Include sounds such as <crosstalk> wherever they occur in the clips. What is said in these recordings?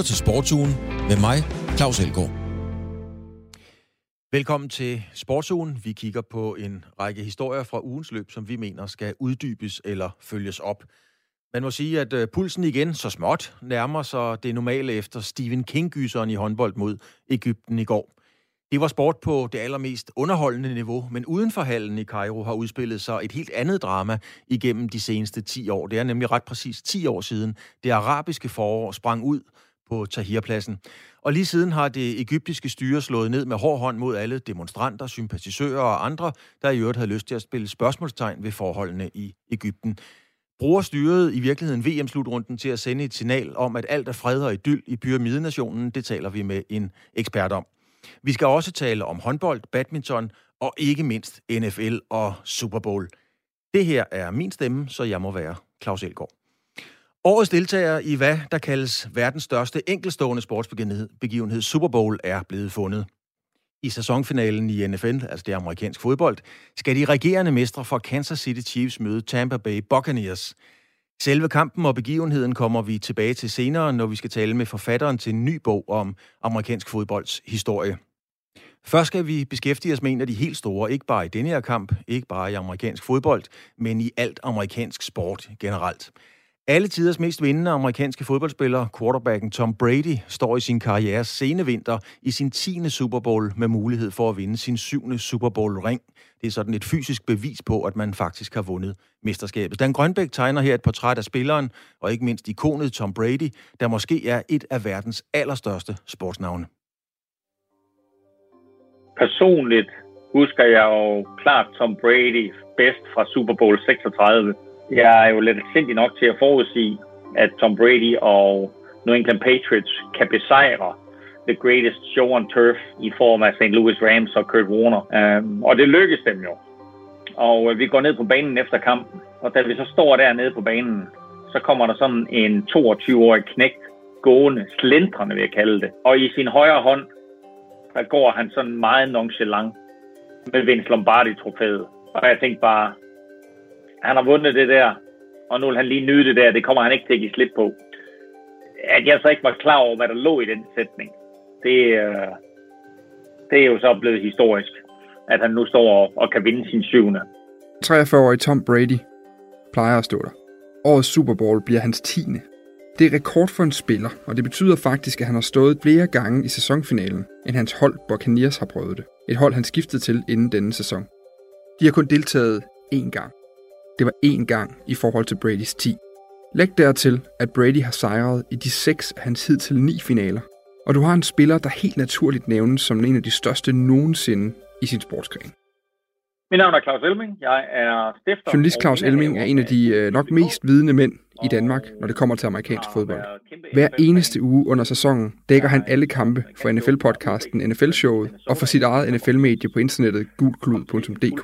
lytter til Sportsugen med mig, Claus Elgaard. Velkommen til Sportsugen. Vi kigger på en række historier fra ugens løb, som vi mener skal uddybes eller følges op. Man må sige, at øh, pulsen igen så småt nærmer sig det normale efter Stephen King-gyseren i håndbold mod Ægypten i går. Det var sport på det allermest underholdende niveau, men uden for hallen i Cairo har udspillet sig et helt andet drama igennem de seneste 10 år. Det er nemlig ret præcis 10 år siden, det arabiske forår sprang ud på Tahrirpladsen. Og lige siden har det egyptiske styre slået ned med hård hånd mod alle demonstranter, sympatisører og andre, der i øvrigt havde lyst til at spille spørgsmålstegn ved forholdene i Ægypten. Bruger styret i virkeligheden VM-slutrunden til at sende et signal om, at alt er fred og idyll i pyramidenationen? Det taler vi med en ekspert om. Vi skal også tale om håndbold, badminton og ikke mindst NFL og Super Bowl. Det her er min stemme, så jeg må være Claus Elgaard. Årets deltager i hvad der kaldes verdens største enkelstående sportsbegivenhed Super Bowl er blevet fundet. I sæsonfinalen i NFL, altså det amerikansk fodbold, skal de regerende mestre fra Kansas City Chiefs møde Tampa Bay Buccaneers. Selve kampen og begivenheden kommer vi tilbage til senere, når vi skal tale med forfatteren til en ny bog om amerikansk fodbolds historie. Først skal vi beskæftige os med en af de helt store, ikke bare i denne her kamp, ikke bare i amerikansk fodbold, men i alt amerikansk sport generelt. Alle tiders mest vindende amerikanske fodboldspiller, quarterbacken Tom Brady, står i sin karriere sene vinter i sin 10. Super Bowl med mulighed for at vinde sin 7. Super Bowl ring. Det er sådan et fysisk bevis på, at man faktisk har vundet mesterskabet. Dan Grønbæk tegner her et portræt af spilleren, og ikke mindst ikonet Tom Brady, der måske er et af verdens allerstørste sportsnavne. Personligt husker jeg jo klart Tom Brady bedst fra Super Bowl 36 jeg er jo lidt sindig nok til at forudsige, at Tom Brady og New England Patriots kan besejre the greatest show on turf i form af St. Louis Rams og Kurt Warner. Um, og det lykkedes dem jo. Og øh, vi går ned på banen efter kampen, og da vi så står dernede på banen, så kommer der sådan en 22-årig knægt gående, slendrende vil jeg kalde det. Og i sin højre hånd, der går han sådan meget nonchalant med Vince Lombardi-trofæet. Og jeg tænkte bare, han har vundet det der, og nu vil han lige nyde det der. Det kommer han ikke til at give slip på. At jeg så ikke var klar over, hvad der lå i den sætning, det, øh, det er jo så blevet historisk, at han nu står og kan vinde sin syvende. 43-årig Tom Brady plejer at stå der. Årets Super Bowl bliver hans tiende. Det er rekord for en spiller, og det betyder faktisk, at han har stået flere gange i sæsonfinalen, end hans hold Buccaneers har prøvet det. Et hold, han skiftede til inden denne sæson. De har kun deltaget én gang. Det var én gang i forhold til Bradys 10. Læg dertil, at Brady har sejret i de seks af hans hidtil ni finaler. Og du har en spiller, der helt naturligt nævnes som en af de største nogensinde i sin sportsgren. Mit navn er Claus Elming. Jeg er stifter... Journalist Claus Elming er en af de øh, nok mest vidende mænd i Danmark, når det kommer til amerikansk fodbold. Hver eneste uge under sæsonen dækker han alle kampe for NFL-podcasten NFL-showet og for sit eget NFL-medie på internettet gulklud.dk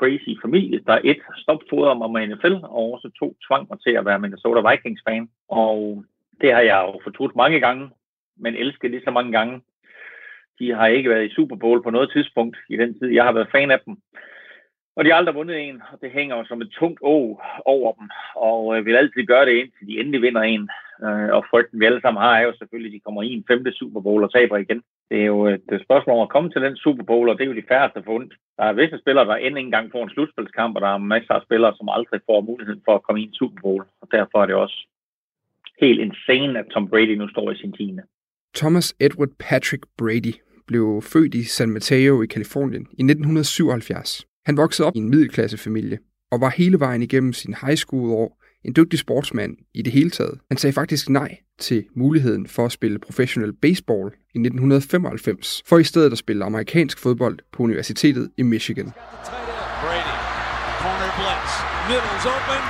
crazy familie, der et stopfodrer mig med NFL, og også to tvang mig til at være Minnesota Vikings-fan. Og det har jeg jo fortrudt mange gange, men elsket lige så mange gange. De har ikke været i Super Bowl på noget tidspunkt i den tid, jeg har været fan af dem. Og de har aldrig vundet en, og det hænger jo som et tungt å over dem, og øh, vil altid gøre det indtil de endelig vinder en. Øh, og frygten vi alle sammen har er jo selvfølgelig, at de kommer i en femte Super Bowl og taber igen. Det er jo et øh, spørgsmål om at komme til den Super Bowl, og det er jo de færreste fundet. Der er visse spillere, der endnu engang får en slutspilskamp, og der er masser af spillere, som aldrig får muligheden for at komme i en Super Bowl. Og derfor er det også helt insane, at Tom Brady nu står i sin tiende. Thomas Edward Patrick Brady blev født i San Mateo i Kalifornien i 1977. Han voksede op i en middelklassefamilie og var hele vejen igennem sin high school år en dygtig sportsmand i det hele taget. Han sagde faktisk nej til muligheden for at spille professionel baseball i 1995, for i stedet at spille amerikansk fodbold på universitetet i Michigan. Brady, corner blitz, middle's open,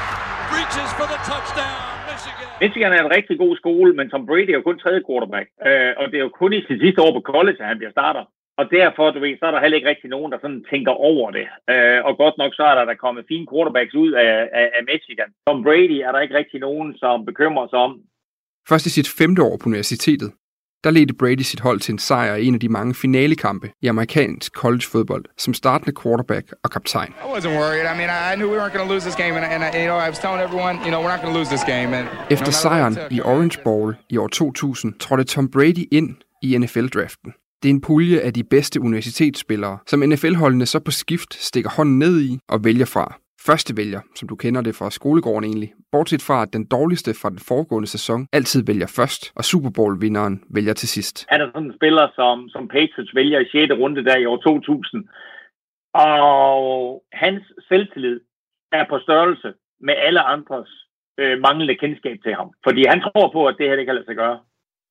reaches for the touchdown. Michigan er en rigtig god skole, men Tom Brady er jo kun tredje quarterback. Øh, og det er jo kun i sit sidste år på college, at han bliver starter. Og derfor, du ved, så er der heller ikke rigtig nogen, der sådan tænker over det. Øh, og godt nok, så er der, der kommet fine quarterbacks ud af, af, af Michigan. Tom Brady er der ikke rigtig nogen, som bekymrer sig om. Først i sit femte år på universitetet der ledte Brady sit hold til en sejr i en af de mange finalekampe i amerikansk collegefodbold som startende quarterback og kaptajn. I wasn't worried. I mean, I knew we weren't going to lose this game, and, and you know, I was telling everyone, you know, we're not going to lose this game. And, Efter sejren i Orange Bowl i år 2000 trådte Tom Brady ind i NFL-draften. Det er en pulje af de bedste universitetsspillere, som NFL-holdene så på skift stikker hånden ned i og vælger fra første vælger, som du kender det fra skolegården egentlig, bortset fra at den dårligste fra den foregående sæson altid vælger først, og Super Bowl-vinderen vælger til sidst. Er er sådan en spiller, som, som Patriots vælger i 6. runde der i år 2000, og hans selvtillid er på størrelse med alle andres øh, manglende kendskab til ham. Fordi han tror på, at det her det kan lade sig gøre.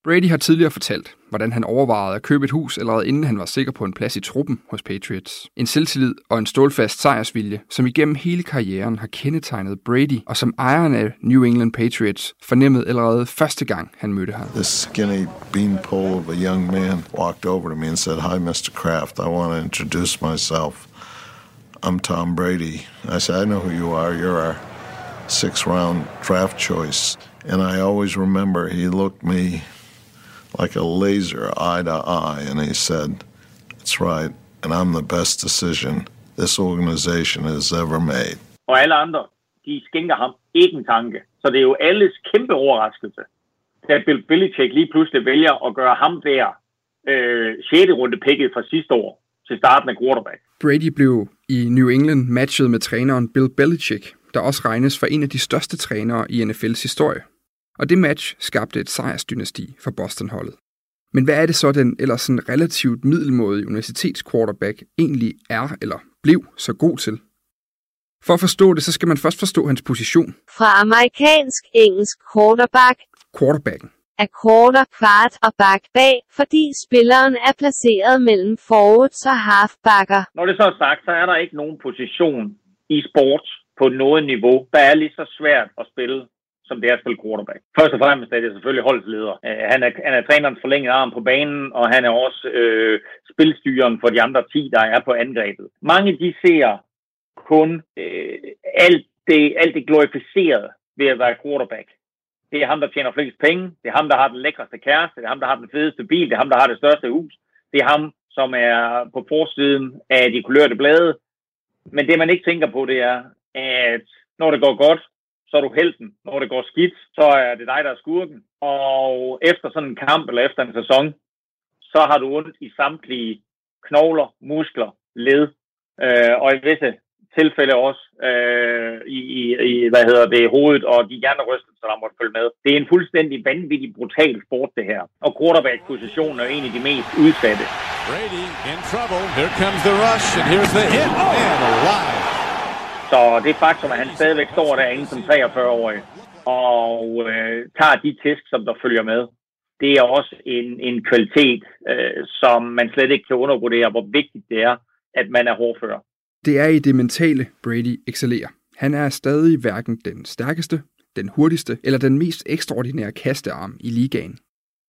Brady har tidligere fortalt, hvordan han overvejede at købe et hus allerede inden han var sikker på en plads i truppen hos Patriots. En selvtillid og en stålfast sejrsvilje, som igennem hele karrieren har kendetegnet Brady, og som ejeren af New England Patriots fornemmede allerede første gang han mødte ham. This skinny beanpole of a young man walked over to me and said, Hi Mr. Kraft, I want to introduce myself. I'm Tom Brady. I said, I know who you are. You're our six round draft choice. And I always remember he looked me like a laser eye to eye, and he said, That's right, and I'm the best decision this organization has ever made. Og alle andre, de skænker ham ikke en tanke. Så det er jo alles kæmpe overraskelse, at Bill Belichick lige pludselig vælger at gøre ham der øh, 6. runde picket fra sidste år til starten af quarterback. Brady blev i New England matchet med træneren Bill Belichick, der også regnes for en af de største trænere i NFL's historie og det match skabte et sejrsdynasti for Boston-holdet. Men hvad er det så, den ellers sådan relativt middelmådige universitetsquarterback egentlig er eller blev så god til? For at forstå det, så skal man først forstå hans position. Fra amerikansk engelsk quarterback. Quarterbacken. Er quarter, kvart og back bag, fordi spilleren er placeret mellem forwards og halfbacker. Når det så er sagt, så er der ikke nogen position i sport på noget niveau, der er lige så svært at spille som det er at spille quarterback. Først og fremmest er det selvfølgelig holdsleder. Uh, øh, han, er, han er trænerens forlængede arm på banen, og han er også øh, spilstyren for de andre 10, der er på angrebet. Mange de ser kun øh, alt, det, alt det glorificerede ved at være quarterback. Det er ham, der tjener flest penge. Det er ham, der har den lækreste kæreste. Det er ham, der har den fedeste bil. Det er ham, der har det største hus. Det er ham, som er på forsiden af de kulørte blade. Men det, man ikke tænker på, det er, at når det går godt, så er du helten. Når det går skidt, så er det dig, der er skurken. Og efter sådan en kamp eller efter en sæson, så har du ondt i samtlige knogler, muskler, led, øh, og i visse tilfælde også øh, i, i, i, hvad hedder det, hovedet og de hjernerystelser, der måtte følge med. Det er en fuldstændig vanvittig brutal sport, det her. Og quarterback-positionen er en af de mest udsatte. Brady in trouble. Here comes the rush, and here's the hit. Oh, and alive. Så det faktum, at han stadigvæk står derinde som 43-årig og øh, tager de tæsk, som der følger med, det er også en, en kvalitet, øh, som man slet ikke kan undervurdere, hvor vigtigt det er, at man er hårdfører. Det er i det mentale, Brady excellerer. Han er stadig hverken den stærkeste, den hurtigste eller den mest ekstraordinære kastearm i ligaen.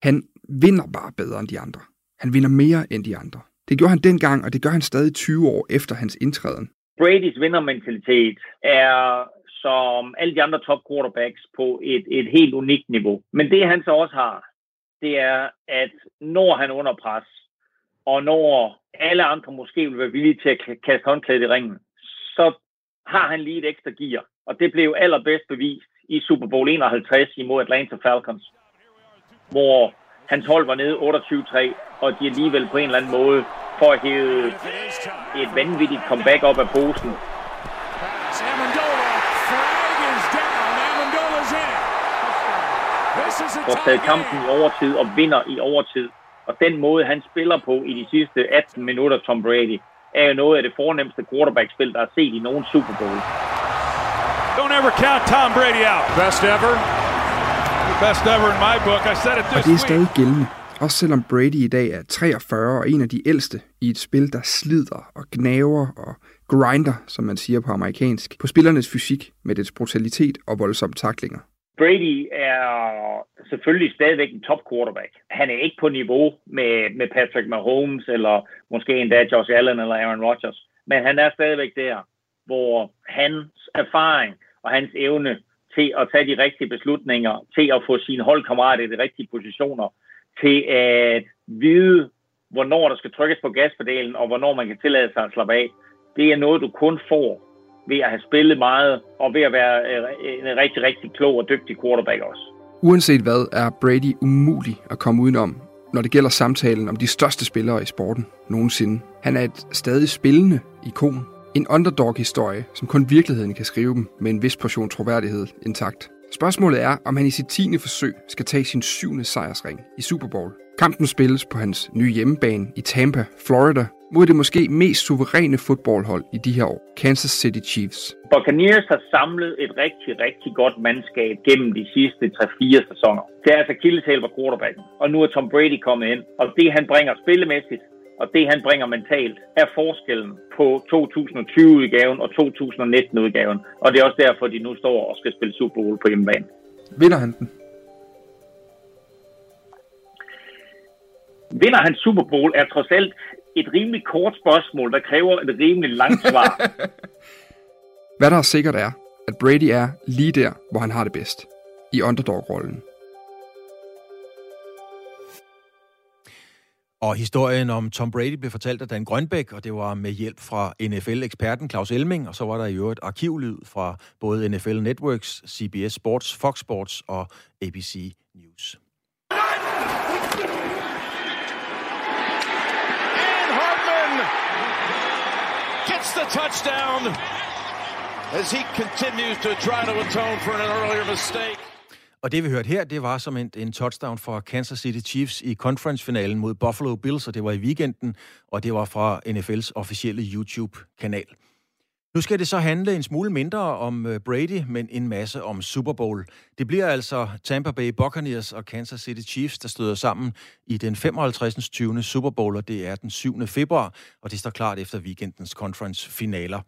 Han vinder bare bedre end de andre. Han vinder mere end de andre. Det gjorde han dengang, og det gør han stadig 20 år efter hans indtræden. Bradys vindermentalitet er som alle de andre top quarterbacks på et, et helt unikt niveau. Men det han så også har, det er, at når han under pres, og når alle andre måske vil være villige til at kaste håndklædet i ringen, så har han lige et ekstra gear. Og det blev allerbedst bevist i Super Bowl 51 imod Atlanta Falcons, hvor hans hold var nede 28-3, og de alligevel på en eller anden måde får hævet et vanvittigt comeback op af posen. Får taget kampen i overtid og vinder i overtid. Og den måde, han spiller på i de sidste 18 minutter, Tom Brady, er jo noget af det fornemmeste quarterback-spil, der er set i nogen Super Bowl. Don't ever count Tom Brady out. Best ever. Best ever in my book. I said it this Og det er stadig gældende. Også selvom Brady i dag er 43 og en af de ældste i et spil, der slider og gnaver og grinder, som man siger på amerikansk, på spillernes fysik med dets brutalitet og voldsomme taklinger. Brady er selvfølgelig stadigvæk en top quarterback. Han er ikke på niveau med, med Patrick Mahomes, eller måske endda Josh Allen eller Aaron Rodgers. Men han er stadigvæk der, hvor hans erfaring og hans evne til at tage de rigtige beslutninger, til at få sine holdkammerater i de rigtige positioner, til at vide, hvornår der skal trykkes på gaspedalen, og hvornår man kan tillade sig at slappe af, det er noget, du kun får ved at have spillet meget, og ved at være øh, en rigtig, rigtig klog og dygtig quarterback også. Uanset hvad, er Brady umulig at komme udenom, når det gælder samtalen om de største spillere i sporten nogensinde. Han er et stadig spillende ikon. En underdog-historie, som kun virkeligheden kan skrive dem med en vis portion troværdighed intakt. Spørgsmålet er, om han i sit tiende forsøg skal tage sin syvende sejrsring i Super Bowl. Kampen spilles på hans nye hjemmebane i Tampa, Florida, mod det måske mest suveræne fodboldhold i de her år, Kansas City Chiefs. Buccaneers har samlet et rigtig, rigtig godt mandskab gennem de sidste 3-4 sæsoner. Det er altså kildetale på quarterbacken, og nu er Tom Brady kommet ind, og det han bringer spillemæssigt, og det han bringer mentalt, er forskellen på 2020-udgaven og 2019-udgaven. Og det er også derfor, de nu står og skal spille Super Bowl på hjemmebane. Vinder han den? Vinder han Super Bowl er trods alt et rimelig kort spørgsmål, der kræver et rimelig langt svar. <laughs> Hvad der er sikkert er, at Brady er lige der, hvor han har det bedst. I underdog-rollen. Og historien om Tom Brady blev fortalt af Dan Grønbæk, og det var med hjælp fra NFL-eksperten Claus Elming, og så var der i øvrigt arkivlyd fra både NFL Networks, CBS Sports, Fox Sports og ABC News. gets the touchdown as he continues to try to atone for an earlier mistake. Og det vi hørte her, det var som en, en touchdown for Kansas City Chiefs i conference-finalen mod Buffalo Bills, og det var i weekenden, og det var fra NFL's officielle YouTube-kanal. Nu skal det så handle en smule mindre om øh, Brady, men en masse om Super Bowl. Det bliver altså Tampa Bay Buccaneers og Kansas City Chiefs, der støder sammen i den 55. 20. Super Bowl, og det er den 7. februar, og det står klart efter weekendens conference-finaler.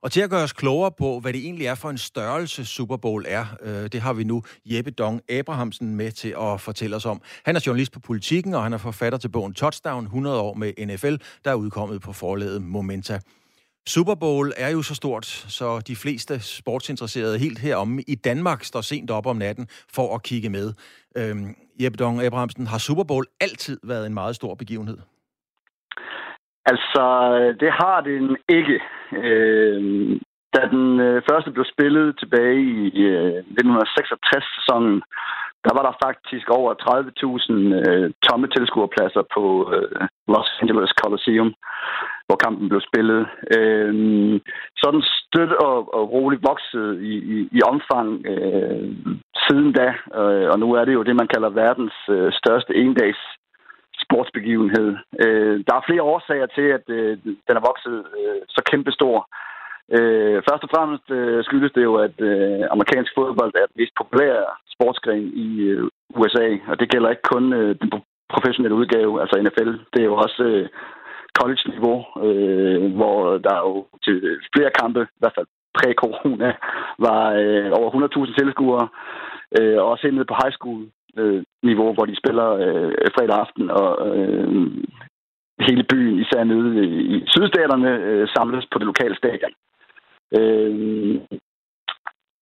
Og til at gøre os klogere på, hvad det egentlig er for en størrelse Super Bowl er, øh, det har vi nu Jeppe Dong Abrahamsen med til at fortælle os om. Han er journalist på Politiken, og han er forfatter til bogen Touchdown 100 år med NFL, der er udkommet på forlaget Momenta. Super Bowl er jo så stort, så de fleste sportsinteresserede helt heromme i Danmark står sent op om natten for at kigge med. Øhm, Jeppe Dong Abrahamsen, har Super Bowl altid været en meget stor begivenhed? Altså, det har den ikke. Øh, da den øh, første blev spillet tilbage i øh, 1966-sæsonen, der var der faktisk over 30.000 øh, tomme tilskuerpladser på øh, Los Angeles Coliseum, hvor kampen blev spillet. Øh, sådan støt og, og roligt vokset i, i, i omfang øh, siden da, øh, og nu er det jo det, man kalder verdens øh, største endags sportsbegivenhed. Øh, der er flere årsager til, at øh, den er vokset øh, så kæmpestor. Øh, først og fremmest øh, skyldes det jo, at øh, amerikansk fodbold er den mest populære sportsgren i øh, USA, og det gælder ikke kun øh, den professionelle udgave, altså NFL. Det er jo også øh, college-niveau, øh, hvor der er jo til flere kampe, i hvert fald præ-corona, var øh, over 100.000 tilskuere, øh, og også nede på high school øh, niveau, hvor de spiller øh, fredag aften, og øh, hele byen, især nede i sydstaterne, øh, samles på det lokale stadion. Øh,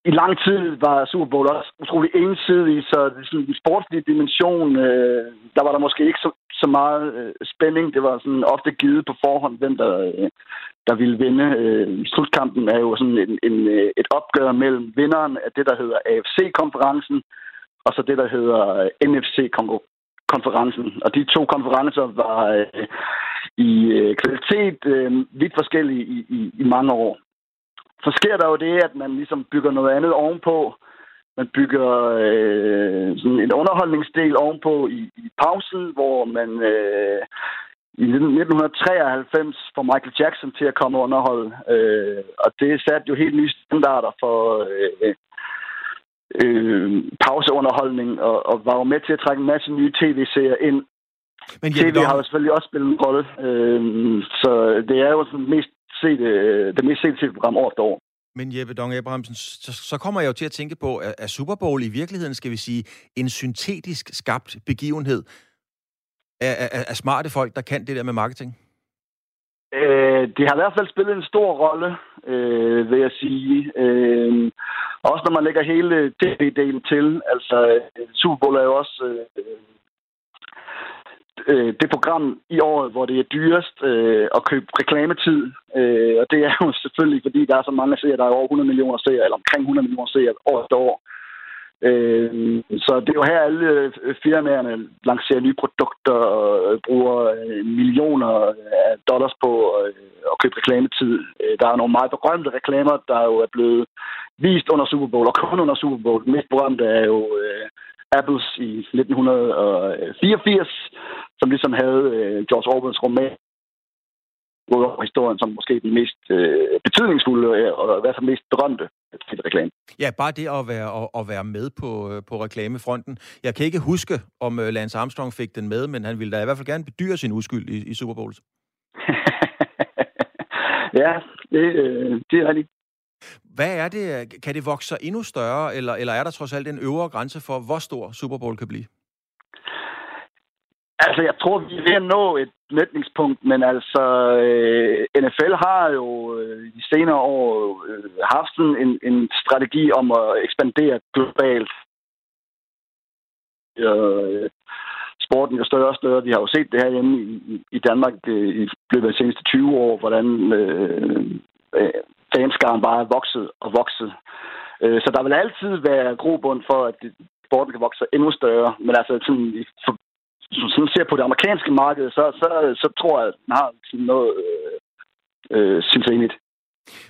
I lang tid var Super Bowl også utrolig ensidig, så sådan den sportslige dimension, øh, der var der måske ikke så, så meget øh, spænding. Det var sådan ofte givet på forhånd, hvem der, øh, der ville vinde. Øh, slutkampen er jo sådan en, en, øh, et opgør mellem vinderen af det, der hedder AFC-konferencen, og så det, der hedder øh, NFC-konferencen. Og de to konferencer var øh, i øh, kvalitet øh, vidt forskellige i, i, i mange år så sker der jo det, at man ligesom bygger noget andet ovenpå. Man bygger øh, sådan en underholdningsdel ovenpå i, i pausen, hvor man øh, i 1993 får Michael Jackson til at komme og underholde. Øh, og det satte jo helt nye standarder for øh, øh, pauseunderholdning, og, og var jo med til at trække en masse nye tv-serier ind. Men TV har jo selvfølgelig også spillet en rolle, øh, så det er jo sådan mest set, øh, det mest set program år efter år. Men Jeppe Dong Abrahamsen, så, så kommer jeg jo til at tænke på, at, at Super Bowl i virkeligheden, skal vi sige, en syntetisk skabt begivenhed af, af, af smarte folk, der kan det der med marketing? Øh, det har i hvert fald spillet en stor rolle, øh, vil jeg sige. Øh, også når man lægger hele tv-delen til. Altså, øh, Super Bowl er jo også øh, øh, det program i året, hvor det er dyrest øh, at købe reklametid. Øh, og det er jo <laughs> selvfølgelig, fordi der er så mange serier, der er over 100 millioner serier, eller omkring 100 millioner serier år efter år. Øh, så det er jo her, alle øh, firmaerne lancerer nye produkter og øh, bruger øh, millioner af dollars på at købe reklametid. Der er nogle meget berømte reklamer, der jo er blevet vist under Super Bowl, og kun under Super Bowl. Den mest berømte er jo Apples i 1984, som ligesom havde George Orwells roman ud over historien som måske den mest øh, betydningsfulde øh, og i hvert fald mest berømte reklame. Ja, bare det at være, at, at være med på, øh, på reklamefronten. Jeg kan ikke huske, om øh, Lance Armstrong fik den med, men han ville da i hvert fald gerne bedyre sin uskyld i, i Super Bowl. <laughs> ja, det, øh, det er rigtigt. Hvad er det? Kan det vokse sig endnu større, eller, eller er der trods alt en øvre grænse for, hvor stor Super Bowl kan blive? Altså, jeg tror, vi er ved at nå et mætningspunkt, men altså, øh, NFL har jo øh, i senere år øh, haft sådan en, en strategi om at ekspandere globalt. Øh, sporten er større og større. Vi har jo set det her hjemme i, i Danmark øh, i løbet af de seneste 20 år, hvordan øh, øh, fanskaren bare er vokset og vokset. Øh, så der vil altid være grobund for, at sporten kan vokse endnu større. Men altså sådan, i for, sådan ser på det amerikanske marked, så, så, så tror jeg, at den har noget øh, øh, sindssygt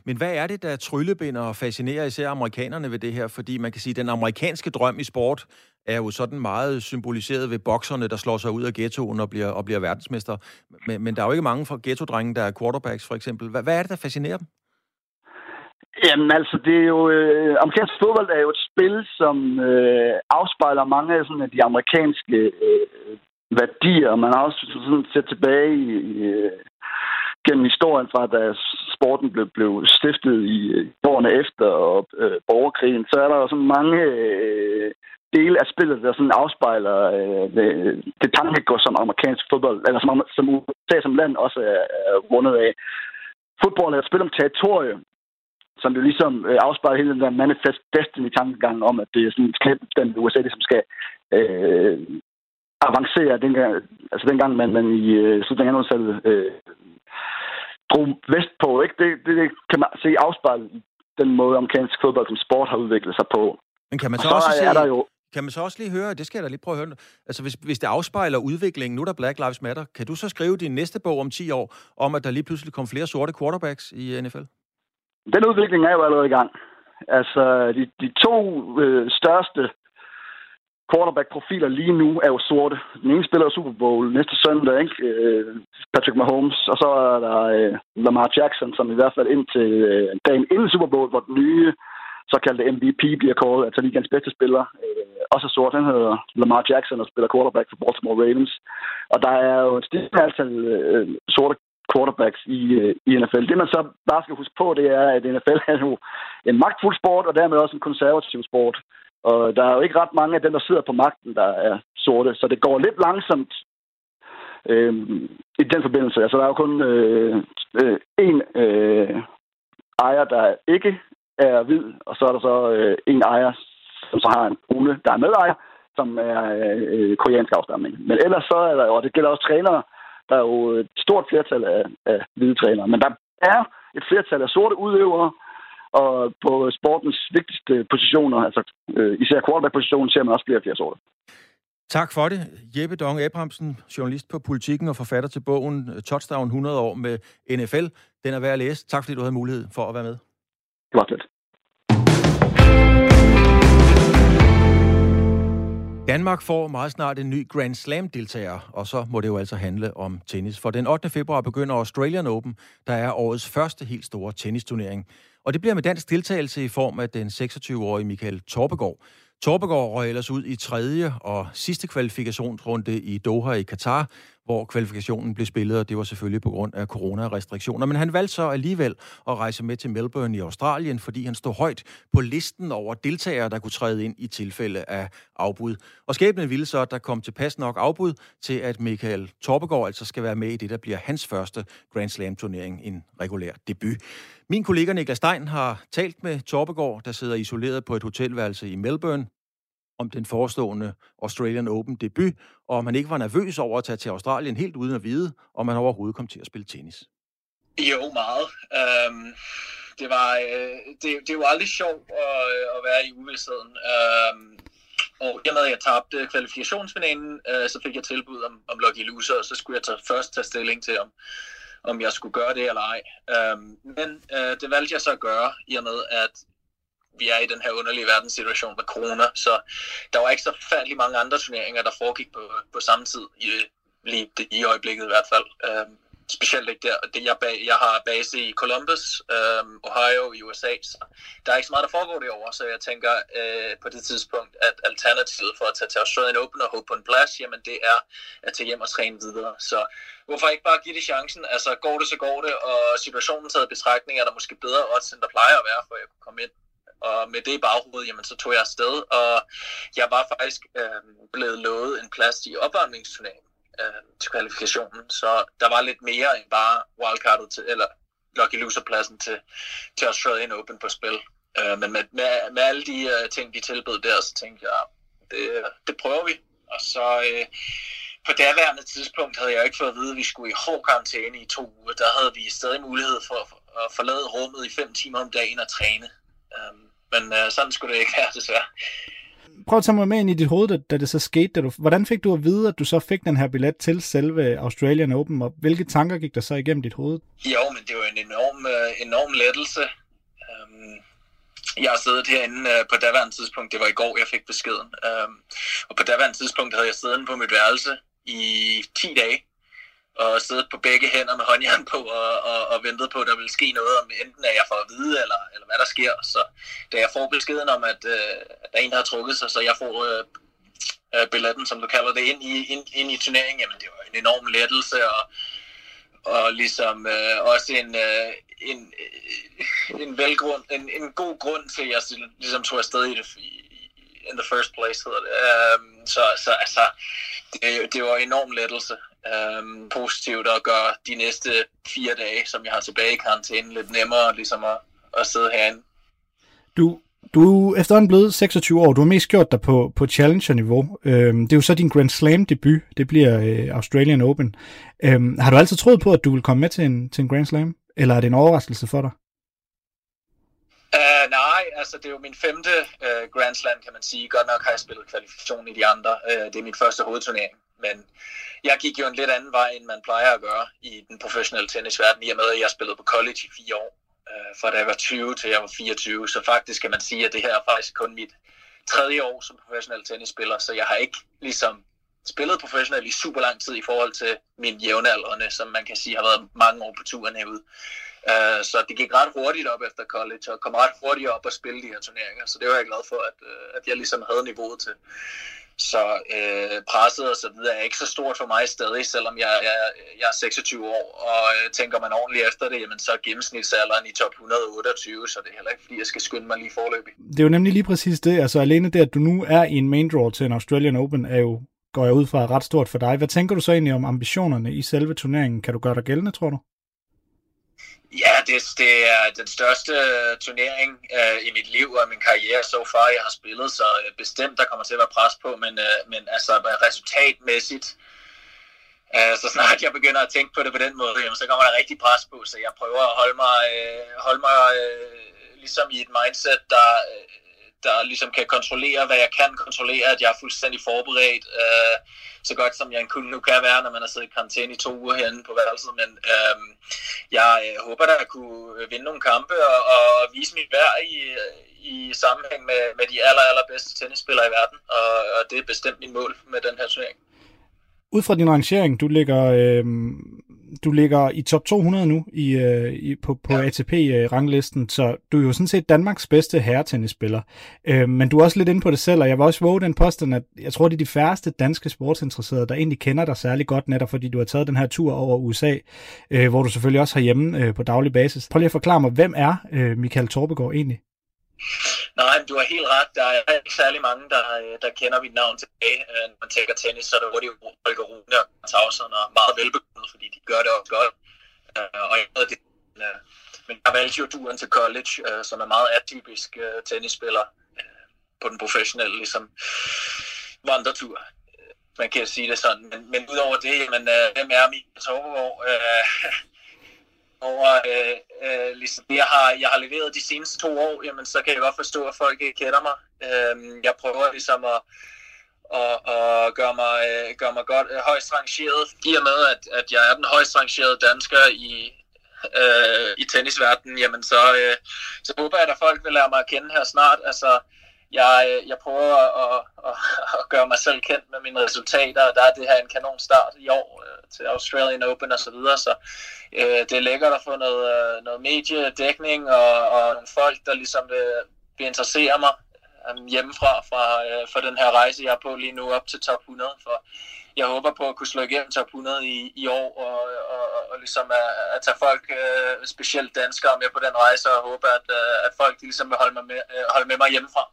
men hvad er det, der tryllebinder og fascinerer især amerikanerne ved det her? Fordi man kan sige, at den amerikanske drøm i sport er jo sådan meget symboliseret ved bokserne, der slår sig ud af ghettoen og bliver, og bliver verdensmester. Men, men der er jo ikke mange fra ghetto-drenge, der er quarterbacks, for eksempel. Hvad, hvad er det, der fascinerer dem? Jamen altså, det er jo... Øh, amerikansk fodbold er jo et spil, som øh, afspejler mange af, sådan, af de amerikanske øh, værdier. Man har også sådan set tilbage i, i, gennem historien fra, da sporten blev, blev stiftet i årene efter og, øh, borgerkrigen, så er der jo sådan mange øh, dele af spillet, der sådan afspejler øh, det, det tankegods, som amerikansk fodbold, eller som, som USA som land også er, er rundet af. Fodbold er et spil om territorium, som jo ligesom øh, afspejler hele den der manifest destiny-tankegang om, at det er sådan den USA, som ligesom skal øh, avancere dengang, altså dengang man, man i øh, slutningen af 1800 øh, drog vestpå. Ikke? Det, det, det kan man se afspejlet i den måde, amerikansk fodbold som sport har udviklet sig på. Men kan man så, så også se, der jo... Kan man så også lige høre, det skal jeg da lige prøve at høre, altså hvis, hvis det afspejler udviklingen, nu er der Black Lives Matter, kan du så skrive din næste bog om 10 år, om at der lige pludselig kom flere sorte quarterbacks i NFL? Den udvikling er jo allerede i gang. Altså, de, de to øh, største quarterback-profiler lige nu er jo sorte. Den ene spiller Super Bowl næste søndag, ikke? Øh, Patrick Mahomes, og så er der øh, Lamar Jackson, som i hvert fald indtil øh, dagen inden Super Bowl, hvor den nye såkaldte MVP bliver kaldt, altså ligands bedste spiller, øh, også er sort. Han hedder Lamar Jackson og spiller quarterback for Baltimore Ravens. Og der er jo et stigende antal øh, sorte quarterbacks i, øh, i NFL. Det man så bare skal huske på, det er, at NFL er jo en magtfuld sport, og dermed også en konservativ sport. Og der er jo ikke ret mange af dem, der sidder på magten, der er sorte. Så det går lidt langsomt øh, i den forbindelse. Altså, der er jo kun øh, øh, en øh, ejer, der ikke er hvid, og så er der så øh, en ejer, som så har en brune, der er medejer, som er øh, koreansk afstamning. Men ellers så er der, og det gælder også trænere, der er jo et stort flertal af, af hvide trænere. Men der er et flertal af sorte udøvere, og på sportens vigtigste positioner, altså øh, især quarterback-positionen, ser man også flere og flere sorte. Tak for det. Jeppe Dong Abramsen, journalist på Politikken og forfatter til bogen Touchdown 100 år med NFL. Den er værd at læse. Tak fordi du havde mulighed for at være med. Det var lidt. Danmark får meget snart en ny Grand Slam-deltager, og så må det jo altså handle om tennis. For den 8. februar begynder Australian Open, der er årets første helt store tennisturnering. Og det bliver med dansk deltagelse i form af den 26-årige Michael Torbegaard. Torbegaard røg ellers ud i tredje og sidste kvalifikationsrunde i Doha i Katar, hvor kvalifikationen blev spillet, og det var selvfølgelig på grund af coronarestriktioner. Men han valgte så alligevel at rejse med til Melbourne i Australien, fordi han stod højt på listen over deltagere, der kunne træde ind i tilfælde af afbud. Og skæbnen ville så, at der kom til pas nok afbud til, at Michael Torbegaard altså skal være med i det, der bliver hans første Grand Slam-turnering, en regulær debut. Min kollega Niklas Stein har talt med Torbegaard, der sidder isoleret på et hotelværelse i Melbourne om den forestående Australian Open debut, og om han ikke var nervøs over at tage til Australien helt uden at vide, om han overhovedet kom til at spille tennis. Jo, meget. Um, det, var, uh, det, det var aldrig sjovt at, øh, at være i uvidsheden. Um, øhm, og i og med, at jeg tabte kvalifikationsfinalen, uh, så fik jeg tilbud om, om Lucky Loser, og så skulle jeg tage, først tage stilling til, om, om jeg skulle gøre det eller ej. Um, men uh, det valgte jeg så at gøre, i og med, at vi er i den her underlige verdenssituation med corona, så der var ikke så færdig mange andre turneringer, der foregik på, på samme tid, i, lige i øjeblikket i hvert fald. Øhm, specielt ikke der. Det, jeg, bag, jeg har base i Columbus, øhm, Ohio i USA, så der er ikke så meget, der foregår derovre, så jeg tænker øh, på det tidspunkt, at alternativet for at tage til Australian Open og håbe på en plads, jamen det er at tage hjem og træne videre. Så hvorfor ikke bare give det chancen? Altså går det, så går det, og situationen taget i betragtning er der måske bedre odds, end der plejer at være, for at jeg kunne komme ind og med det i baghovedet, jamen, så tog jeg afsted, og jeg var faktisk øh, blevet lovet en plads i opvarmningsturneringen øh, til kvalifikationen. Så der var lidt mere end bare wildcardet til, eller lucky loser-pladsen til, til Australian Open på spil. Øh, men med, med, med alle de øh, ting, de tilbød der, så tænkte jeg, det, det prøver vi. Og så øh, på daværende tidspunkt havde jeg ikke fået at vide, at vi skulle i hård karantæne i to uger. Der havde vi stadig mulighed for at forlade rummet i fem timer om dagen og træne. Um, men øh, sådan skulle det ikke være, desværre prøv at tage mig med ind i dit hoved, da, da det så skete. Da du, hvordan fik du at vide, at du så fik den her billet til selve Australian Open, og hvilke tanker gik der så igennem dit hoved? Jo, men det var en enorm, uh, enorm lettelse. Um, jeg har siddet herinde uh, på daværende tidspunkt, det var i går, jeg fik beskeden. Um, og på daværende tidspunkt havde jeg siddet på mit værelse i 10 dage og siddet på begge hænder med håndjern på og, og, og ventet på, at der ville ske noget, om enten at jeg får at vide, eller, eller hvad der sker. Så da jeg får beskeden om, at, øh, at der er en, der har trukket sig, så jeg får øh, øh, billetten, som du kalder det, ind i, ind, ind i turneringen, jamen det var en enorm lettelse, og, og ligesom øh, også en, øh, en, øh, en, velgrund, en, en god grund til, at jeg ligesom tog afsted i det, in the first place hedder det. Um, så, så altså, det, det var en enorm lettelse øhm, positivt at gøre de næste fire dage, som jeg har tilbage i karantæne, lidt nemmere ligesom at, at sidde herinde. Du, du er efterhånden blevet 26 år. Du har mest gjort dig på, på Challenger-niveau. Øhm, det er jo så din Grand Slam-debut. Det bliver øh, Australian Open. Øhm, har du altid troet på, at du vil komme med til en, til en Grand Slam? Eller er det en overraskelse for dig? Uh, nej, altså det er jo min femte uh, Grand Slam, kan man sige. Godt nok har jeg spillet kvalifikation i de andre. Uh, det er min første hovedturnering. Men jeg gik jo en lidt anden vej, end man plejer at gøre i den professionelle tennisverden, i og med, at jeg spillede på college i fire år, øh, fra da jeg var 20 til jeg var 24. Så faktisk kan man sige, at det her er faktisk kun mit tredje år som professionel tennisspiller, så jeg har ikke ligesom spillet professionelt i super lang tid i forhold til min jævnaldrende, som man kan sige har været mange år på turen herude. Uh, så det gik ret hurtigt op efter college, og kom ret hurtigt op og spille de her turneringer, så det var jeg glad for, at, uh, at jeg ligesom havde niveauet til. Så øh, presset og så videre er ikke så stort for mig stadig, selvom jeg, jeg, jeg er 26 år, og øh, tænker man ordentligt efter det, jamen så er gennemsnitsalderen i top 128, så det er heller ikke, fordi jeg skal skynde mig lige forløbig. Det er jo nemlig lige præcis det, altså alene det, at du nu er i en main draw til en Australian Open, er jo, går jeg ud fra, ret stort for dig. Hvad tænker du så egentlig om ambitionerne i selve turneringen? Kan du gøre dig gældende, tror du? Ja, det, det er den største øh, turnering øh, i mit liv og min karriere så far, jeg har spillet, så øh, bestemt der kommer til at være pres på, men, øh, men altså resultatmæssigt, øh, så snart jeg begynder at tænke på det på den måde, jamen, så kommer der rigtig pres på, så jeg prøver at holde mig, øh, holde mig øh, ligesom i et mindset, der, Øh, der ligesom kan kontrollere, hvad jeg kan kontrollere, at jeg er fuldstændig forberedt, øh, så godt som jeg nu kan være, når man har siddet i karantæne i to uger herinde på værelset, men øhm, øh, jeg uh, håber da at kunne vinde nogle kampe og, og vise mit værd i, i sammenhæng med, med de aller, allerbedste tennisspillere i verden, og, og det er bestemt min mål med den her turnering. Ud fra din rangering, du ligger øh, du ligger i top 200 nu i, øh, i, på, på ja. ATP-ranglisten, så du er jo sådan set Danmarks bedste herretennisspiller. Øh, men du er også lidt inde på det selv, og jeg vil også våge den posten, at jeg tror, det er de færreste danske sportsinteresserede, der egentlig kender dig særlig godt, netop fordi du har taget den her tur over USA, øh, hvor du selvfølgelig også har hjemme øh, på daglig basis. Prøv lige at forklare mig, hvem er øh, Michael Torbegaard egentlig? Nej, du har helt ret. Der er ikke særlig mange, der, øh, der kender mit navn tilbage. Øh, når man tænker tennis, så er det hurtigt Holger Rune og Tausen, og meget velbegrundet, fordi de gør det også godt. Øh, og jeg ved det, men jeg valgte jo turen til college, som er meget atypisk tennisspiller. på den professionelle ligesom, vandretur. Man kan sige det sådan. Men, men udover det, jamen, øh, hvem er min Torgård? Øh, <laughs> over øh, øh, ligesom det, jeg har, jeg har leveret de seneste to år, jamen, så kan jeg godt forstå, at folk ikke kender mig. Øh, jeg prøver ligesom at, at, at gøre, mig, øh, gøre mig godt øh, højst rangeret, i og med, at, at jeg er den højst rangerede dansker i, øh, i tennisverdenen, jamen så, øh, så håber jeg, at folk vil lære mig at kende her snart. Altså, jeg, øh, jeg prøver at, at, at gøre mig selv kendt med mine resultater, og der er det her en kanon start i år øh, til Australian Open osv., så, videre, så øh, det er lækkert at få noget, øh, noget mediedækning og, og nogle folk, der ligesom vil, vil interessere mig øh, hjemmefra fra, øh, for den her rejse, jeg er på lige nu op til top 100, for jeg håber på at kunne slå igennem top 100 i, i år, og, og, og ligesom at, at tage folk, øh, specielt danskere, med på den rejse, og håbe, at, øh, at folk de ligesom vil holde, mig med, øh, holde med mig hjemmefra.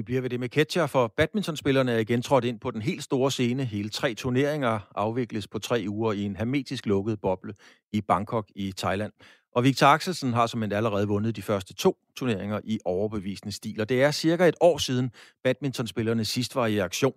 Vi bliver ved det med Ketcher, for badmintonspillerne er igen trådt ind på den helt store scene. Hele tre turneringer afvikles på tre uger i en hermetisk lukket boble i Bangkok i Thailand. Og Victor Axelsen har som allerede vundet de første to turneringer i overbevisende stil. Og det er cirka et år siden, badmintonspillerne sidst var i aktion.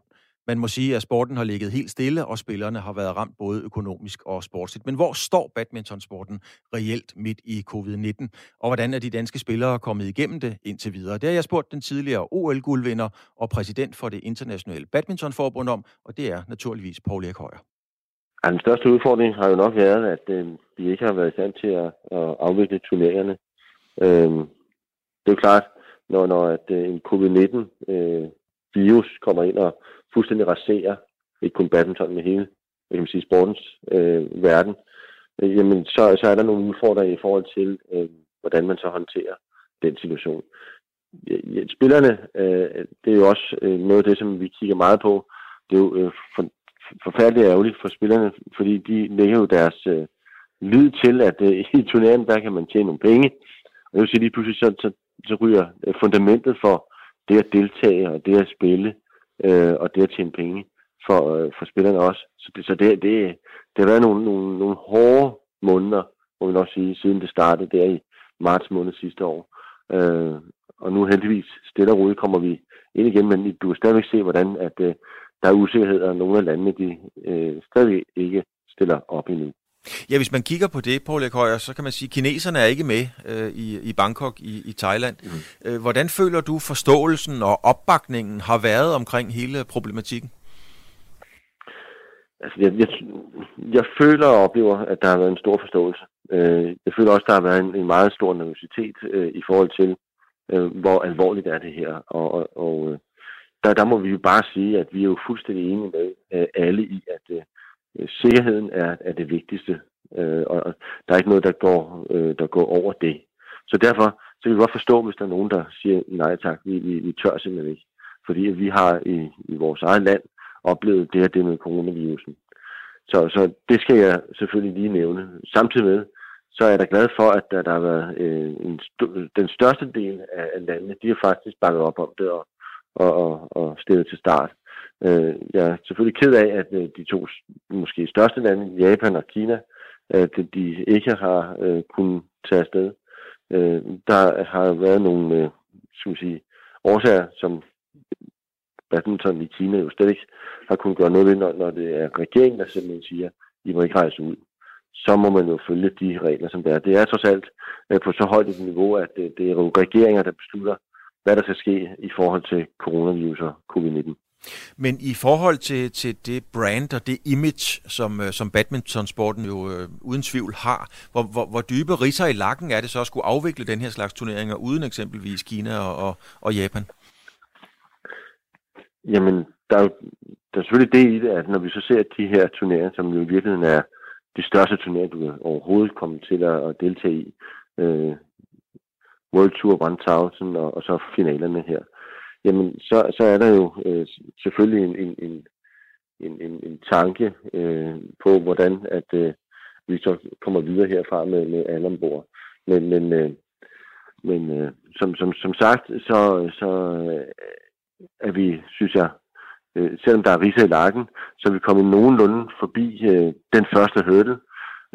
Man må sige, at sporten har ligget helt stille, og spillerne har været ramt både økonomisk og sportsligt. Men hvor står badmintonsporten reelt midt i covid-19? Og hvordan er de danske spillere kommet igennem det indtil videre? Det har jeg spurgt den tidligere OL-guldvinder og præsident for det internationale badmintonforbund om, og det er naturligvis Paul Erik Højer. Ja, den største udfordring har jo nok været, at øh, vi ikke har været i stand til at, at afvikle turneringerne. Øh, det er jo klart, når, når at, øh, en covid-19 øh, virus kommer ind og fuldstændig raserer ikke kun badminton, men hele jeg kan sige, sportens øh, verden, øh, jamen så, så er der nogle udfordringer i forhold til, øh, hvordan man så håndterer den situation. Ja, spillerne, øh, det er jo også øh, noget af det, som vi kigger meget på. Det er jo øh, for, forfærdeligt ærgerligt for spillerne, fordi de lægger jo deres øh, lyd til, at øh, i turneringen, der kan man tjene nogle penge. Og det vil sige, lige pludselig så, så, så ryger øh, fundamentet for det at deltage og det at spille øh, og det at tjene penge for, øh, for spillerne også. Så det, så det, det, det har været nogle, nogle, nogle hårde måneder, må vi nok sige, siden det startede der i marts måned sidste år. Øh, og nu heldigvis stille og roligt kommer vi ind igen, men du kan stadigvæk se, hvordan at, øh, der er usikkerheder, og nogle af landene de, øh, stadig ikke stiller op endnu. Ja, hvis man kigger på det, Paul Højer, så kan man sige, at kineserne er ikke med øh, i, i Bangkok i, i Thailand. Mm. Hvordan føler du forståelsen og opbakningen har været omkring hele problematikken? Altså, jeg, jeg, jeg føler og oplever, at der har været en stor forståelse. Øh, jeg føler også, at der har været en, en meget stor nervøsitet øh, i forhold til, øh, hvor alvorligt er det her. Og, og, og øh, der, der må vi jo bare sige, at vi er jo fuldstændig enige med øh, alle i, at Øh, Øh, sikkerheden er, er det vigtigste, øh, og der er ikke noget, der går, øh, der går over det. Så derfor så kan vi godt forstå, hvis der er nogen, der siger nej tak, vi, vi, vi tør simpelthen ikke. Fordi vi har i, i vores eget land oplevet det her det med coronavirusen. Så, så det skal jeg selvfølgelig lige nævne. Samtidig med, så er jeg da glad for, at der, der har været øh, en st- den største del af, landene, de har faktisk bakket op om det og, og, og, og stillet til start. Øh, jeg er selvfølgelig ked af, at øh, de to måske største lande, Japan og Kina, at øh, de ikke har øh, kunnet tage afsted. Øh, der har været nogle øh, skal sige, årsager, som badminton i Kina jo slet ikke har kunnet gøre noget ved, når, når det er regeringen, der simpelthen siger, I må ikke rejse ud. Så må man jo følge de regler, som det er. Det er trods alt øh, på så højt et niveau, at øh, det er jo regeringer, der beslutter, hvad der skal ske i forhold til coronavirus og covid-19. Men i forhold til, til det brand og det image, som, øh, som badmintonsporten jo øh, uden tvivl har, hvor, hvor, hvor dybe riser i lakken er det så at skulle afvikle den her slags turneringer uden eksempelvis Kina og, og, og Japan? Jamen, der er, der er selvfølgelig det i det, at når vi så ser de her turneringer, som jo i virkeligheden er de største turneringer, du overhovedet komme til at, at deltage i, øh, World Tour 1000 og, og så finalerne her, jamen så, så er der jo øh, selvfølgelig en, en, en, en, en, en tanke øh, på, hvordan at øh, vi så kommer videre herfra med, med alle ombord. Men, men, øh, men øh, som, som, som sagt, så, så øh, er vi, synes jeg, øh, selvom der er riser i lakken, så er vi kommet nogenlunde forbi øh, den første hurdle.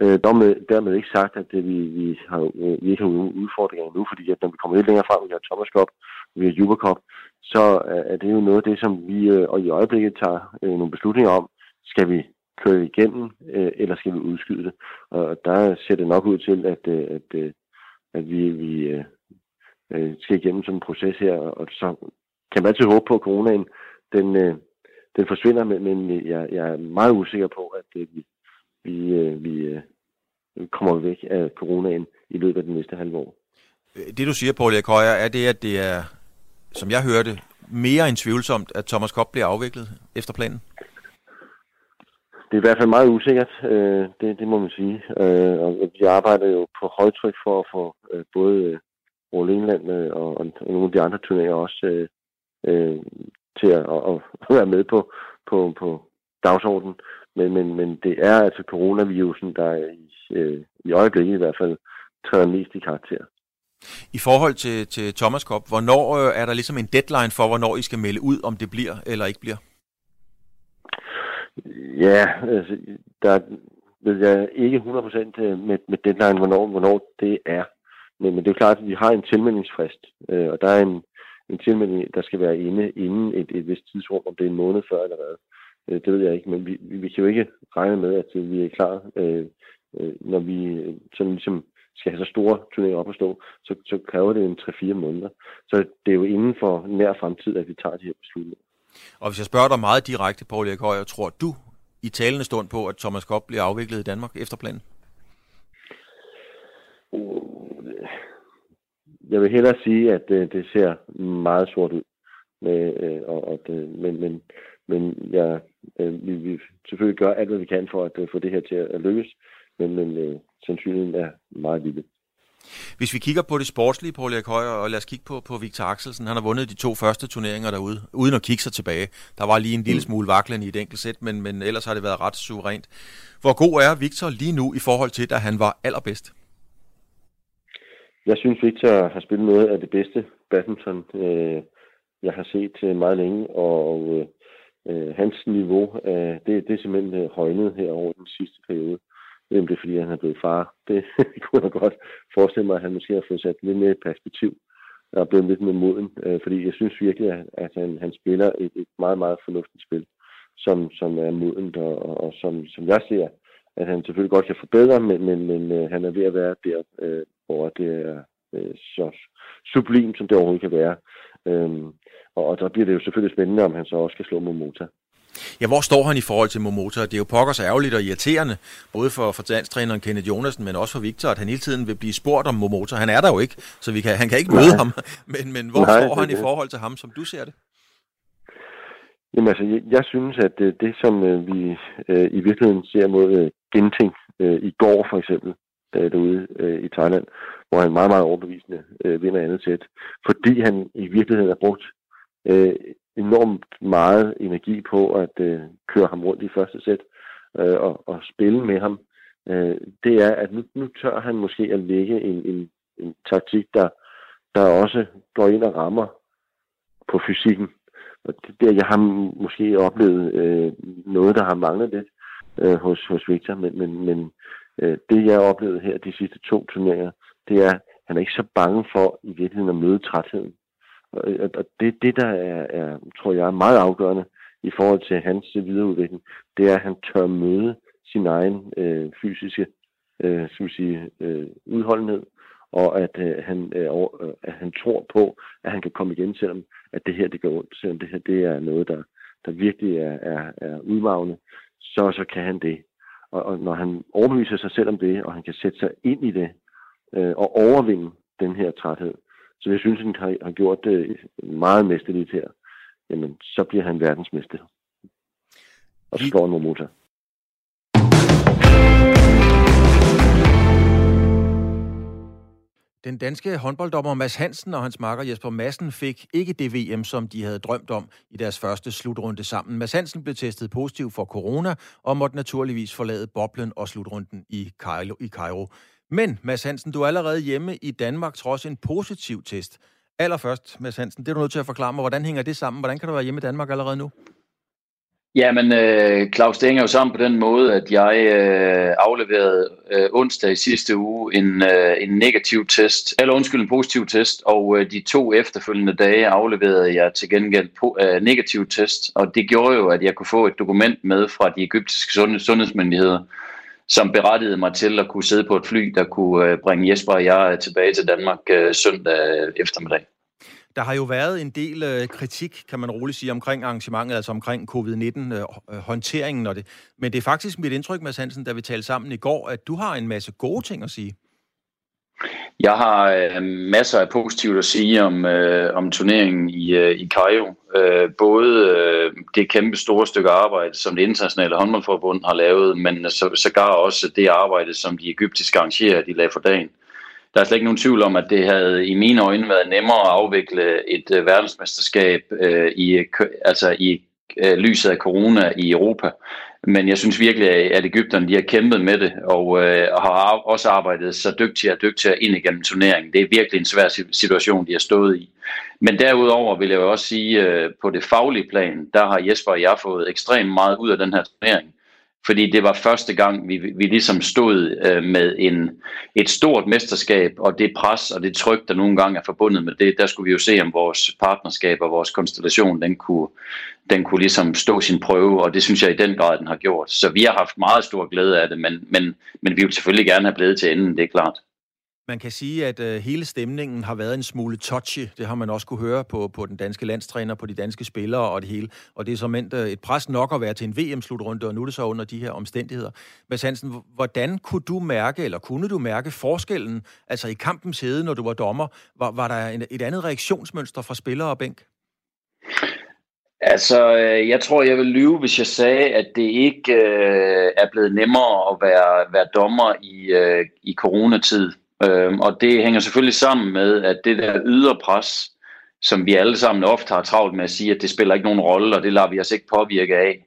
Øh, dermed, dermed ikke sagt, at det, vi, vi, har, øh, vi ikke har nogen udfordringer nu, fordi at når vi kommer lidt længere frem, vi har Thomas Cup, vi har Juba Cup, så øh, er det jo noget af det, som vi øh, og i øjeblikket tager øh, nogle beslutninger om. Skal vi køre igennem, øh, eller skal vi udskyde det? Og der ser det nok ud til, at, øh, at, øh, at vi, vi øh, øh skal igennem sådan en proces her, og så kan man altid håbe på, at coronaen den, øh, den forsvinder, men, men jeg, jeg er meget usikker på, at øh, vi, vi, øh, vi øh, kommer væk af coronaen i løbet af den næste halve år. Det du siger, Paul Erik Højer, er det, at det er, som jeg hørte, mere end tvivlsomt, at Thomas Kopp bliver afviklet efter planen? Det er i hvert fald meget usikkert, øh, det, det må man sige. Øh, og vi arbejder jo på højtryk for at få øh, både Roland England og, og nogle af de andre turneringer også øh, øh, til at, at, at være med på, på, på dagsordenen. Men, men, men det er altså coronavirusen, der i, øh, i øjeblikket i hvert fald træder mest i karakter. I forhold til, til Thomas Cup, hvornår øh, er der ligesom en deadline for, hvornår I skal melde ud, om det bliver eller ikke bliver? Ja, altså, der ved jeg ikke 100% øh, med, med deadline, hvornår, hvornår det er. Men, men det er jo klart, at vi har en tilmeldingsfrist, øh, og der er en, en tilmelding, der skal være inde inden et, et vist tidsrum, om det er en måned før eller hvad. Øh, det ved jeg ikke, men vi, vi, vi kan jo ikke regne med, at vi er klar, øh, øh, når vi sådan ligesom skal have så store turneringer op at stå, så, så kræver det en 3-4 måneder. Så det er jo inden for nær fremtid, at vi tager de her beslutninger. Og hvis jeg spørger dig meget direkte, Paul Erik Højer, tror du i talende stund på, at Thomas Kopp bliver afviklet i Danmark efter planen? Jeg vil hellere sige, at det, ser meget sort ud. Med, øh, og, og det, men, men, men ja, øh, vi, vi selvfølgelig gør alt, hvad vi kan for at øh, få det her til at lykkes, men, men øh, sandsynligheden er meget lille. Hvis vi kigger på det sportslige, Paul Erik Højer, og lad os kigge på, på Victor Axelsen. Han har vundet de to første turneringer derude, uden at kigge sig tilbage. Der var lige en lille mm. smule vaklen i et enkelt sæt, men, men ellers har det været ret suverænt. Hvor god er Victor lige nu i forhold til, da han var allerbedst? Jeg synes, Victor har spillet noget af det bedste badminton, øh, jeg har set øh, meget længe, og øh, øh, hans niveau, øh, det, det er simpelthen øh, højnet her over den sidste periode. Jamen, det er, fordi han er blevet far. <laughs> Det kunne jeg godt forestille mig, at han måske har fået sat lidt mere perspektiv og blevet lidt mere moden. Øh, fordi jeg synes virkelig, at, at han, han spiller et, et meget, meget fornuftigt spil, som, som er modent, og, og, og som, som jeg ser, at han selvfølgelig godt kan forbedre, men, men, men øh, han er ved at være der, øh, hvor det er øh, så sublim, som det overhovedet kan være. Øhm, og, og der bliver det jo selvfølgelig spændende, om han så også skal slå Momota. Ja, hvor står han i forhold til Momota? Det er jo pokkers ærgerligt og irriterende, både for, for danstræneren Kenneth Jonasen, men også for Victor, at han hele tiden vil blive spurgt om Momota. Han er der jo ikke, så vi kan, han kan ikke møde Nej. ham. <laughs> Men, men hvor Nej, står han det. i forhold til ham, som du ser det? Jamen altså, jeg, jeg synes, at det, det som øh, vi øh, i virkeligheden ser mod øh, Genting øh, i går for eksempel, øh, derude øh, i Thailand, hvor han meget, meget overbevisende øh, vinder andet sæt, fordi han i virkeligheden har brugt øh, enormt meget energi på at øh, køre ham rundt i første sæt øh, og, og spille med ham. Øh, det er, at nu, nu tør han måske at lægge en, en, en taktik, der, der også går ind og rammer på fysikken. Og det der, jeg har måske oplevet øh, noget, der har manglet lidt øh, hos, hos Victor, men, men, men øh, det, jeg har oplevet her de sidste to turneringer, det er, at han er ikke så bange for i virkeligheden at møde trætheden. Og, det, det der er, er, tror jeg, er meget afgørende i forhold til hans videreudvikling, det er, at han tør møde sin egen øh, fysiske øh, skal sige, øh, udholdenhed, og at, øh, han, øh, øh, at han tror på, at han kan komme igen, selvom at det her det går ondt, selvom det her det er noget, der, der virkelig er, er, er udmavende, så, så kan han det. Og, og når han overbeviser sig selv om det, og han kan sætte sig ind i det, øh, og overvinde den her træthed, så jeg synes, han har, har gjort det meget mesterligt her, jamen så bliver han verdensmester. Og slår en Momota. Den danske håndbolddommer Mads Hansen og hans makker Jesper Madsen fik ikke det VM, som de havde drømt om i deres første slutrunde sammen. Mads Hansen blev testet positiv for corona og måtte naturligvis forlade boblen og slutrunden i Cairo. I Cairo. Men Mads Hansen, du er allerede hjemme i Danmark trods en positiv test. Allerførst, Mads Hansen, det er du nødt til at forklare mig, hvordan hænger det sammen? Hvordan kan du være hjemme i Danmark allerede nu? Jamen, øh, Claus, det hænger jo sammen på den måde, at jeg øh, afleverede øh, onsdag i sidste uge en, øh, en negativ test, eller undskyld, en positiv test, og øh, de to efterfølgende dage afleverede jeg til gengæld po- øh, negativ test, og det gjorde jo, at jeg kunne få et dokument med fra de egyptiske sundheds- sundhedsmyndigheder, som berettigede mig til at kunne sidde på et fly, der kunne øh, bringe Jesper og jeg øh, tilbage til Danmark øh, søndag eftermiddag. Der har jo været en del øh, kritik, kan man roligt sige, omkring arrangementet, altså omkring covid-19-håndteringen. Øh, det. Men det er faktisk mit indtryk, Mads Hansen, da vi talte sammen i går, at du har en masse gode ting at sige. Jeg har øh, masser af positivt at sige om, øh, om turneringen i, øh, i Cairo. Øh, både øh, det kæmpe store stykke arbejde, som det internationale håndboldforbund har lavet, men så, sågar også det arbejde, som de egyptiske arrangerer, de lagde for dagen. Der er slet ikke nogen tvivl om, at det havde i mine øjne været nemmere at afvikle et øh, verdensmesterskab øh, i, altså i øh, lyset af corona i Europa. Men jeg synes virkelig, at Ægypterne de har kæmpet med det, og, øh, og har også arbejdet så dygtigere og dygtigere ind igennem turneringen. Det er virkelig en svær situation, de har stået i. Men derudover vil jeg jo også sige, øh, på det faglige plan, der har Jesper og jeg fået ekstremt meget ud af den her turnering fordi det var første gang, vi, vi ligesom stod øh, med en, et stort mesterskab, og det pres og det tryk, der nogle gange er forbundet med det, der skulle vi jo se, om vores partnerskab og vores konstellation, den kunne, den kunne ligesom stå sin prøve, og det synes jeg i den grad, den har gjort. Så vi har haft meget stor glæde af det, men, men, men vi vil selvfølgelig gerne have blevet til enden, det er klart. Man kan sige, at øh, hele stemningen har været en smule touchy. Det har man også kunne høre på, på den danske landstræner, på de danske spillere og det hele. Og det er som endt øh, et pres nok at være til en VM-slutrunde, og nu er det så under de her omstændigheder. Mads Hansen, hvordan kunne du mærke, eller kunne du mærke forskellen, altså i kampens hede, når du var dommer? Var, var der en, et andet reaktionsmønster fra spillere og bænk? Altså, øh, jeg tror, jeg vil lyve, hvis jeg sagde, at det ikke øh, er blevet nemmere at være, være dommer i, øh, i coronatid. Øhm, og det hænger selvfølgelig sammen med, at det der ydre pres, som vi alle sammen ofte har travlt med at sige, at det spiller ikke nogen rolle, og det lader vi os ikke påvirke af.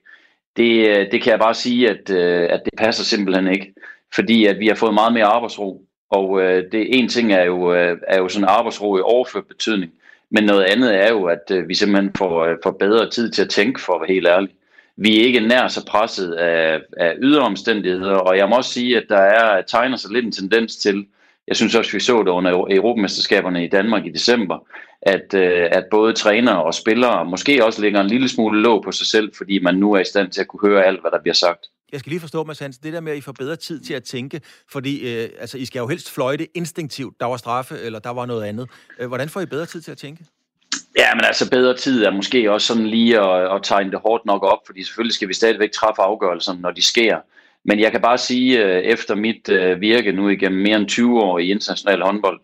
Det, øh, det kan jeg bare sige, at, øh, at det passer simpelthen ikke. Fordi at vi har fået meget mere arbejdsro. Og øh, det en ting er jo, øh, er jo sådan arbejdsro i overført betydning. Men noget andet er jo, at øh, vi simpelthen får, får bedre tid til at tænke, for at være helt ærlig. Vi er ikke nær så presset af, af ydre omstændigheder, og jeg må også sige, at der er tegner sig lidt en tendens til, jeg synes også, vi så det under Europamesterskaberne i Danmark i december, at, øh, at både trænere og spillere måske også lægger en lille smule låg på sig selv, fordi man nu er i stand til at kunne høre alt, hvad der bliver sagt. Jeg skal lige forstå, Mads Hans, det der med, at I får bedre tid til at tænke, fordi øh, altså, I skal jo helst fløjte instinktivt. Der var straffe, eller der var noget andet. Øh, hvordan får I bedre tid til at tænke? Ja, men altså bedre tid er måske også sådan lige at, at tegne det hårdt nok op, fordi selvfølgelig skal vi stadigvæk træffe afgørelserne, når de sker. Men jeg kan bare sige, øh, efter mit øh, virke nu igennem mere end 20 år i international håndbold,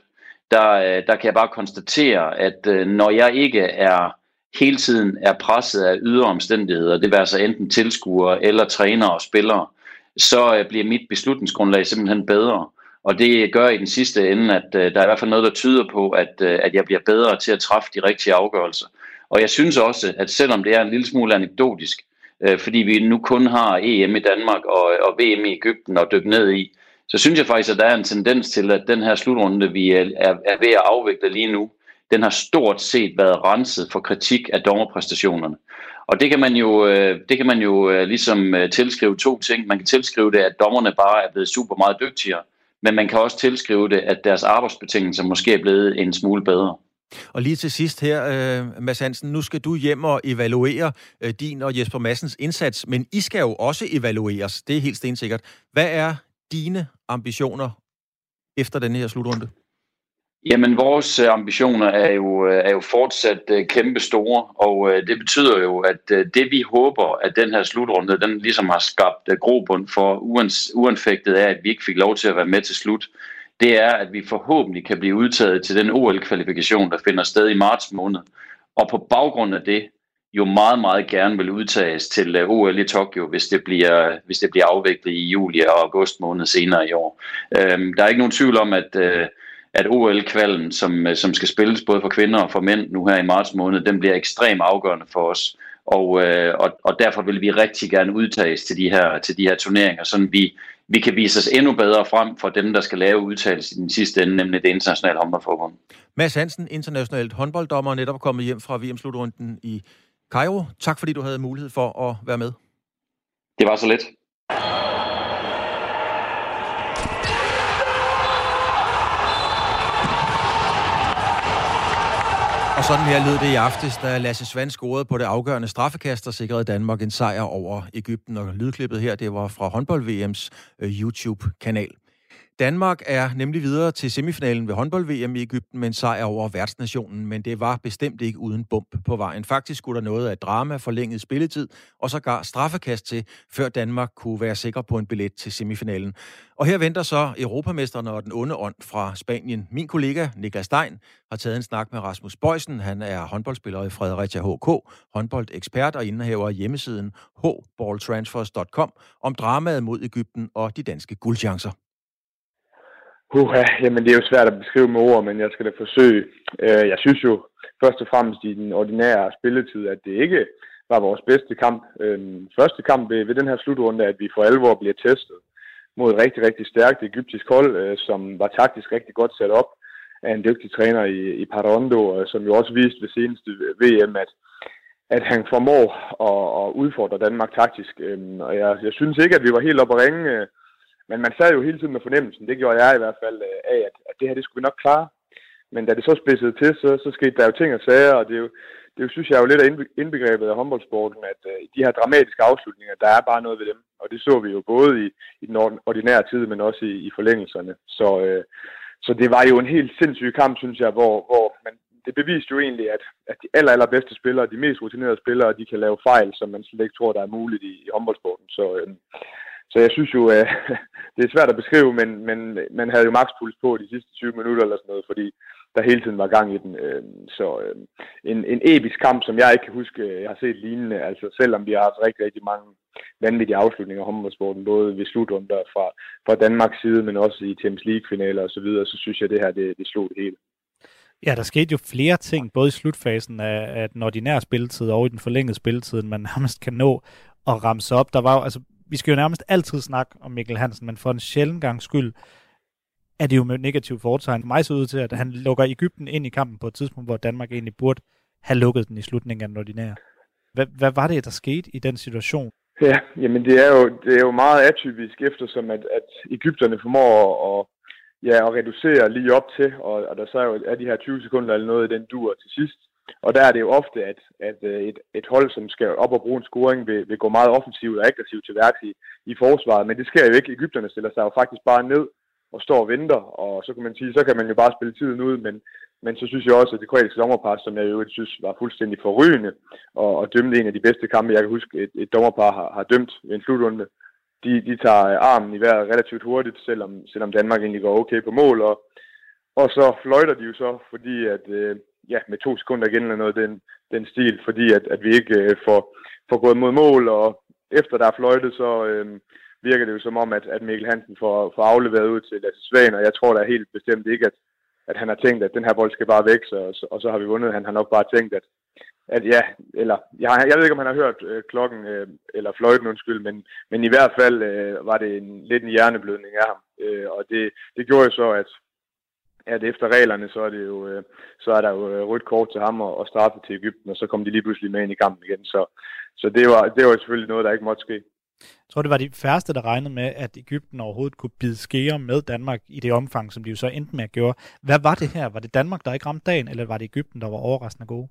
der, øh, der kan jeg bare konstatere, at når jeg ikke er hele tiden er presset af ydre omstændigheder, det vil altså enten tilskuere eller trænere og spillere, så bliver mit beslutningsgrundlag simpelthen bedre. Og det gør i den sidste ende, at der er i hvert fald noget, der tyder på, at, at jeg bliver bedre til at træffe de rigtige afgørelser. Og jeg synes også, at selvom det er en lille smule anekdotisk, øh, fordi vi nu kun har EM i Danmark og, og VM i Ægypten at dykke ned i, så synes jeg faktisk, at der er en tendens til, at den her slutrunde, vi er, er ved at afvikle lige nu, den har stort set været renset for kritik af dommerpræstationerne. Og det kan man jo, øh, det kan man jo øh, ligesom øh, tilskrive to ting. Man kan tilskrive det, at dommerne bare er blevet super meget dygtigere, men man kan også tilskrive det, at deres arbejdsbetingelser måske er blevet en smule bedre. Og lige til sidst her, øh, Mads Hansen, nu skal du hjem og evaluere øh, din og Jesper Massens indsats, men I skal jo også evalueres, det er helt stensikkert. Hvad er dine ambitioner efter den her slutrunde? Jamen, vores øh, ambitioner er jo, øh, er jo fortsat øh, kæmpe store, og det betyder jo, at det vi håber, at den her slutrunde, den ligesom har skabt grobund for, uanfægtet af, at vi ikke fik lov til at være med til slut, det er, at vi forhåbentlig kan blive udtaget til den OL-kvalifikation, der finder sted i marts måned. Og på baggrund af det, jo meget, meget gerne vil udtages til øh, OL i Tokyo, hvis det bliver, hvis det bliver afviklet i juli og august måned senere i år. Øhm, der er ikke nogen tvivl om, at, øh, at OL-kvalden, som, øh, som skal spilles både for kvinder og for mænd nu her i marts måned, den bliver ekstremt afgørende for os. Og, øh, og, og derfor vil vi rigtig gerne udtages til de her, til de her turneringer, så vi vi kan vise os endnu bedre frem for dem, der skal lave udtalelse i den sidste ende, nemlig det internationale håndboldforbund. Mads Hansen, internationalt håndbolddommer, netop kommet hjem fra VM-slutrunden i Cairo, tak fordi du havde mulighed for at være med. Det var så let. Sådan her lød det i aftes, da Lasse Svand scorede på det afgørende straffekast, og sikrede Danmark en sejr over Ægypten. Og lydklippet her, det var fra håndbold-VM's øh, YouTube-kanal. Danmark er nemlig videre til semifinalen ved håndbold-VM i Ægypten med en sejr over værtsnationen, men det var bestemt ikke uden bump på vejen. Faktisk skulle der noget af drama, forlænget spilletid og sågar straffekast til, før Danmark kunne være sikker på en billet til semifinalen. Og her venter så Europamesterne og den onde ånd fra Spanien. Min kollega Niklas Stein har taget en snak med Rasmus Bøjsen. Han er håndboldspiller i Fredericia HK, håndboldekspert og indehaver af hjemmesiden hballtransfers.com om dramaet mod Ægypten og de danske guldchancer. Uha, jamen det er jo svært at beskrive med ord, men jeg skal da forsøge. Øh, jeg synes jo først og fremmest i den ordinære spilletid, at det ikke var vores bedste kamp. Øh, første kamp ved, ved den her slutrunde, at vi for alvor bliver testet mod et rigtig, rigtig stærkt egyptisk hold, øh, som var taktisk rigtig godt sat op af en dygtig træner i, i Parondo, øh, som jo også viste ved seneste VM, at, at han formår at, at udfordre Danmark taktisk. Øh, og jeg, jeg synes ikke, at vi var helt oppe at ringe men man sad jo hele tiden med fornemmelsen, det gjorde jeg i hvert fald, øh, af, at, at det her, det skulle vi nok klare. Men da det så spidsede til, så, så skete der jo ting og sager, og det er jo, det er jo, synes jeg er jo lidt af indbegrebet af håndboldsporten, at uh, de her dramatiske afslutninger, der er bare noget ved dem. Og det så vi jo både i, i den ordinære tid, men også i, i forlængelserne. Så, uh, så det var jo en helt sindssyg kamp, synes jeg, hvor, hvor man, det beviste jo egentlig, at, at de aller, allerbedste spillere, de mest rutinerede spillere, de kan lave fejl, som man slet ikke tror, der er muligt i, i håndboldsporten. Så, uh, så jeg synes jo, at <laughs> det er svært at beskrive, men, men man havde jo makspuls på de sidste 20 minutter eller sådan noget, fordi der hele tiden var gang i den. Øh, så øh, en, en episk kamp, som jeg ikke kan huske, øh, jeg har set lignende, altså selvom vi har haft rigtig, rigtig mange vanvittige afslutninger af håndboldsporten, både ved slutrunder fra, fra Danmarks side, men også i Champions League-finaler og så videre, så synes jeg, at det her, det, det slog det hele. Ja, der skete jo flere ting, både i slutfasen af, af den ordinære spilletid og i den forlængede spilletid, man nærmest kan nå at ramse op. Der var jo, altså, vi skal jo nærmest altid snakke om Mikkel Hansen, men for en sjældent gang skyld er det jo med negativt foretegn. For mig så ud til, at han lukker Ægypten ind i kampen på et tidspunkt, hvor Danmark egentlig burde have lukket den i slutningen af den ordinære. Hvad, hvad var det, der skete i den situation? Ja, jamen det er jo, det er jo meget atypisk, eftersom at, at Ægypterne formår at, ja, at reducere lige op til, og, og der så er jo er de her 20 sekunder eller noget i den dur til sidst. Og der er det jo ofte, at, at øh, et, et hold, som skal op og bruge en scoring, vil, vil gå meget offensivt og aggressivt til værks i, i forsvaret. Men det sker jo ikke. Ægypterne stiller sig jo faktisk bare ned og står og venter. Og så kan man sige, så kan man jo bare spille tiden ud. Men, men så synes jeg også, at det kroatiske dommerpar, som jeg jo synes var fuldstændig forrygende, og, og dømte en af de bedste kampe, jeg kan huske, et, et dommerpar har, har dømt i en slutrunde, de, de tager armen i vejret relativt hurtigt, selvom, selvom Danmark egentlig går okay på mål. Og, og så fløjter de jo så, fordi at, øh, ja, med to sekunder igen eller noget den, den stil, fordi at, at vi ikke øh, får, får gået mod mål, og efter der er fløjtet, så øh, virker det jo som om, at, at Mikkel Hansen får, får afleveret ud til Lasse Svane, og jeg tror da helt bestemt ikke, at, at han har tænkt, at den her bold skal bare væk, så, og, så, og så har vi vundet. Han har nok bare tænkt, at, at ja, eller jeg, jeg ved ikke, om han har hørt øh, klokken, øh, eller fløjten undskyld, men, men i hvert fald øh, var det en, lidt en hjerneblødning af ham, øh, og det, det gjorde jo så, at, at efter reglerne, så er, det jo, øh, så er der jo øh, rødt kort til ham og, og straffe til Ægypten, og så kom de lige pludselig med ind i kampen igen. Så, så det, var, det var selvfølgelig noget, der ikke måtte ske. Jeg tror, det var de færreste, der regnede med, at Ægypten overhovedet kunne bide skære med Danmark i det omfang, som de jo så endte med at gøre. Hvad var det her? Var det Danmark, der ikke ramte dagen, eller var det Ægypten, der var overraskende gode?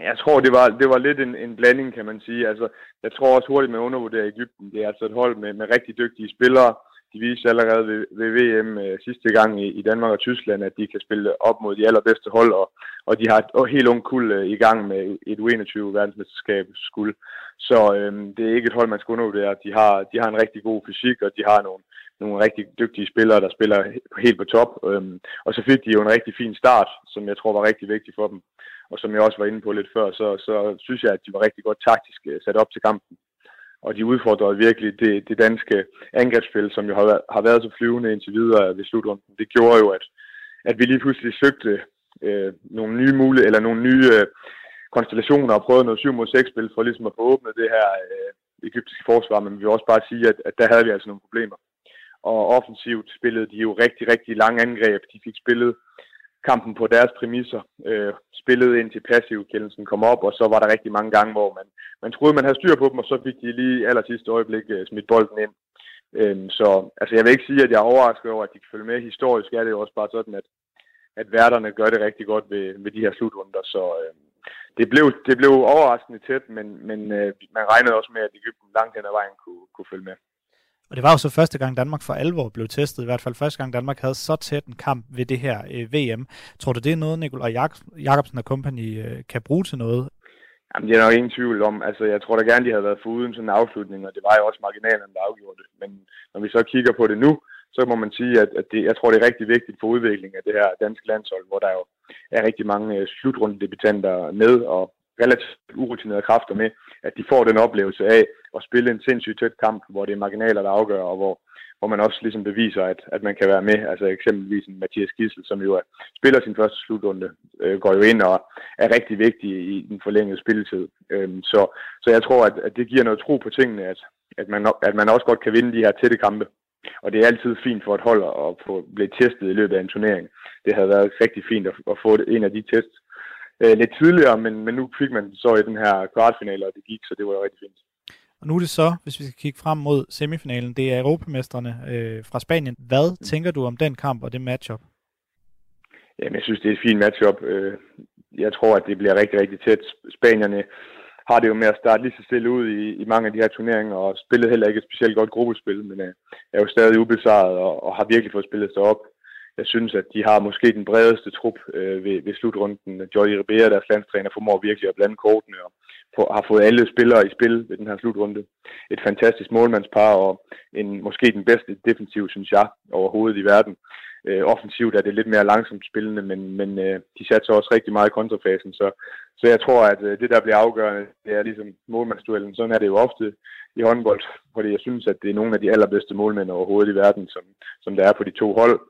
Jeg tror, det var, det var lidt en, en blanding, kan man sige. Altså, jeg tror også hurtigt med at undervurdere Ægypten. Det er altså et hold med, med rigtig dygtige spillere, de viste allerede ved, ved VM øh, sidste gang i, i Danmark og Tyskland, at de kan spille op mod de allerbedste hold, og, og de har et helt ung kul øh, i gang med et U21 verdensmesterskab skuld. Så øh, det er ikke et hold, man skal undervurdere. De har, de har en rigtig god fysik, og de har nogle, nogle rigtig dygtige spillere, der spiller helt på top. Øh, og så fik de jo en rigtig fin start, som jeg tror var rigtig vigtig for dem. Og som jeg også var inde på lidt før, så, så synes jeg, at de var rigtig godt taktisk øh, sat op til kampen og de udfordrede virkelig det, det danske angrebsspil, som jo har, været, har været så flyvende indtil videre ved slutrunden. Det gjorde jo, at, at vi lige pludselig søgte øh, nogle nye muligheder, eller nogle nye øh, konstellationer og prøvede noget 7 mod 6 spil for ligesom at få åbnet det her øh, egyptiske forsvar, men vi vil også bare sige, at, at der havde vi altså nogle problemer. Og offensivt spillede de jo rigtig, rigtig lange angreb. De fik spillet kampen på deres præmisser, øh, spillede ind til passivkendelsen kom op, og så var der rigtig mange gange, hvor man, man troede, man havde styr på dem, og så fik de lige aller sidste øjeblik øh, smidt bolden ind. Øhm, så altså, jeg vil ikke sige, at jeg er overrasket over, at de kan følge med. Historisk er det jo også bare sådan, at, at værterne gør det rigtig godt ved, ved de her slutrunder, så øh, det, blev, det blev overraskende tæt, men, men øh, man regnede også med, at Ægypten langt hen ad vejen kunne, kunne følge med. Og det var jo så første gang Danmark for alvor blev testet, i hvert fald første gang Danmark havde så tæt en kamp ved det her øh, VM. Tror du, det er noget, Nikolaj Jakobsen og company øh, kan bruge til noget? Jamen, det er nok ingen tvivl om. Altså, jeg tror da gerne, de havde været foruden sådan en afslutning, og det var jo også marginalen, der afgjorde det. Men når vi så kigger på det nu, så må man sige, at, at det, jeg tror, det er rigtig vigtigt for udviklingen af det her danske landshold, hvor der jo er rigtig mange øh, slutrundedebutanter med, og relativt urutinerede kræfter med, at de får den oplevelse af at spille en sindssygt tæt kamp, hvor det er marginaler, der afgør, og hvor, hvor man også ligesom beviser, at, at man kan være med. Altså eksempelvis en Mathias Gissel, som jo er, spiller sin første slutrunde, øh, går jo ind og er rigtig vigtig i den forlængede spilletid. Øhm, så, så jeg tror, at, at det giver noget tro på tingene, at, at, man, at man også godt kan vinde de her tætte kampe. Og det er altid fint for et hold at få blive testet i løbet af en turnering. Det havde været rigtig fint at, at få en af de tests øh, lidt tidligere, men, men nu fik man så i den her kvartfinale, og det gik, så det var jo rigtig fint. Og nu er det så, hvis vi skal kigge frem mod semifinalen, det er europamestrene øh, fra Spanien. Hvad mm. tænker du om den kamp og det matchup? Jamen, jeg synes, det er et fint matchup. Øh, jeg tror, at det bliver rigtig, rigtig tæt. Spanierne har det jo med at starte lige så stille ud i, i mange af de her turneringer, og spillet heller ikke et specielt godt gruppespil, men øh, er jo stadig ubesejret og, og har virkelig fået spillet sig op. Jeg synes, at de har måske den bredeste trup øh, ved, ved slutrunden. Jordi Ribera, deres landstræner, formår virkelig at blande kortene og få, har fået alle spillere i spil ved den her slutrunde. Et fantastisk målmandspar og en, måske den bedste defensiv, synes jeg, overhovedet i verden. Øh, offensivt er det lidt mere langsomt spillende, men, men øh, de satser også rigtig meget i kontrafasen, så, så jeg tror, at øh, det, der bliver afgørende, det er ligesom målmandsduellen. Sådan er det jo ofte i håndbold, fordi jeg synes, at det er nogle af de allerbedste målmænd overhovedet i verden, som, som der er på de to hold.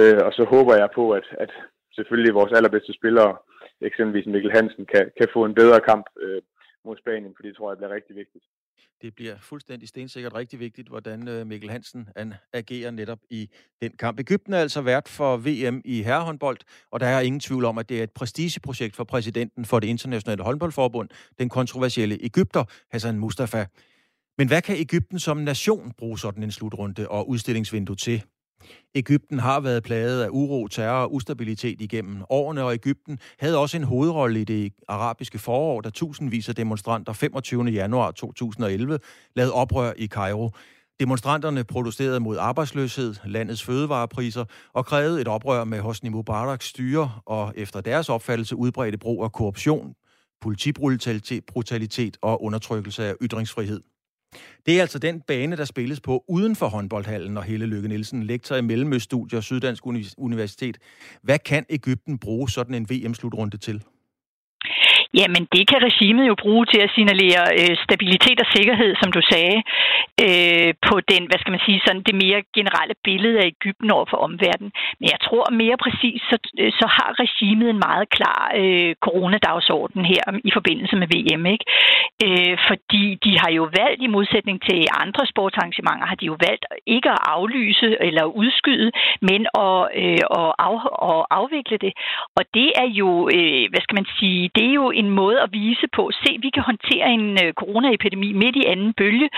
Øh, og så håber jeg på, at, at selvfølgelig vores allerbedste spillere, eksempelvis Mikkel Hansen, kan, kan få en bedre kamp øh, mod Spanien, for det tror jeg bliver rigtig vigtigt. Det bliver fuldstændig stensikkert rigtig vigtigt, hvordan øh, Mikkel Hansen han agerer netop i den kamp. Ægypten er altså vært for VM i herrehåndbold, og der er ingen tvivl om, at det er et prestigeprojekt for præsidenten for det internationale håndboldforbund, den kontroversielle Ægypter, Hassan Mustafa. Men hvad kan Ægypten som nation bruge sådan en slutrunde og udstillingsvindue til? Ægypten har været plaget af uro, terror og ustabilitet igennem årene, og Ægypten havde også en hovedrolle i det arabiske forår, da tusindvis af demonstranter 25. januar 2011 lavede oprør i Kairo. Demonstranterne protesterede mod arbejdsløshed, landets fødevarepriser og krævede et oprør med Hosni Mubaraks styre og efter deres opfattelse udbredte brug af korruption, politibrutalitet og undertrykkelse af ytringsfrihed. Det er altså den bane, der spilles på uden for håndboldhallen, og Helle Lykke Nielsen, lektor i Mellemøststudier Syddansk Universitet. Hvad kan Ægypten bruge sådan en VM-slutrunde til? Jamen, det kan regimet jo bruge til at signalere øh, stabilitet og sikkerhed, som du sagde, øh, på den, hvad skal man sige, sådan det mere generelle billede af Ægypten over for omverdenen. Men jeg tror mere præcis, så, øh, så har regimet en meget klar øh, coronadagsorden her i forbindelse med VM, ikke? Øh, fordi de har jo valgt, i modsætning til andre sportsarrangementer, har de jo valgt ikke at aflyse eller udskyde, men at, øh, at, af, at afvikle det. Og det er jo, øh, hvad skal man sige, det er jo en måde at vise på, se, vi kan håndtere en øh, coronaepidemi midt i anden bølge,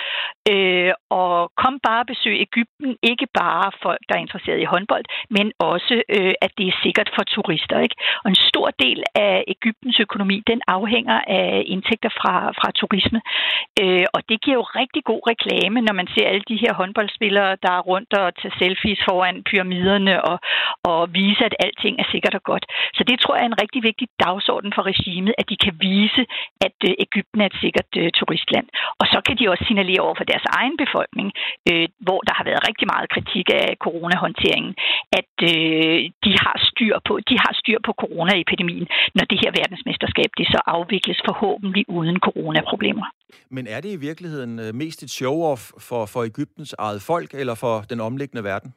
øh, og kom bare og besøg Ægypten, ikke bare folk, der er interesseret i håndbold, men også, øh, at det er sikkert for turister. Ikke? Og en stor del af Ægyptens økonomi, den afhænger af indtægter fra, fra turisme. Øh, og det giver jo rigtig god reklame, når man ser alle de her håndboldspillere, der er rundt og tager selfies foran pyramiderne og, og vise, at alting er sikkert og godt. Så det tror jeg er en rigtig vigtig dagsorden for regimet, at de kan vise, at øh, Ægypten er et sikkert øh, turistland. Og så kan de også signalere over for deres egen befolkning, øh, hvor der har været rigtig meget kritik af coronahåndteringen, at øh, de har styr på de har styr på coronaepidemien, når det her verdensmesterskab det så afvikles forhåbentlig uden corona coronaproblemer. Men er det i virkeligheden øh, mest et show-off for, for Ægyptens eget folk eller for den omliggende verden?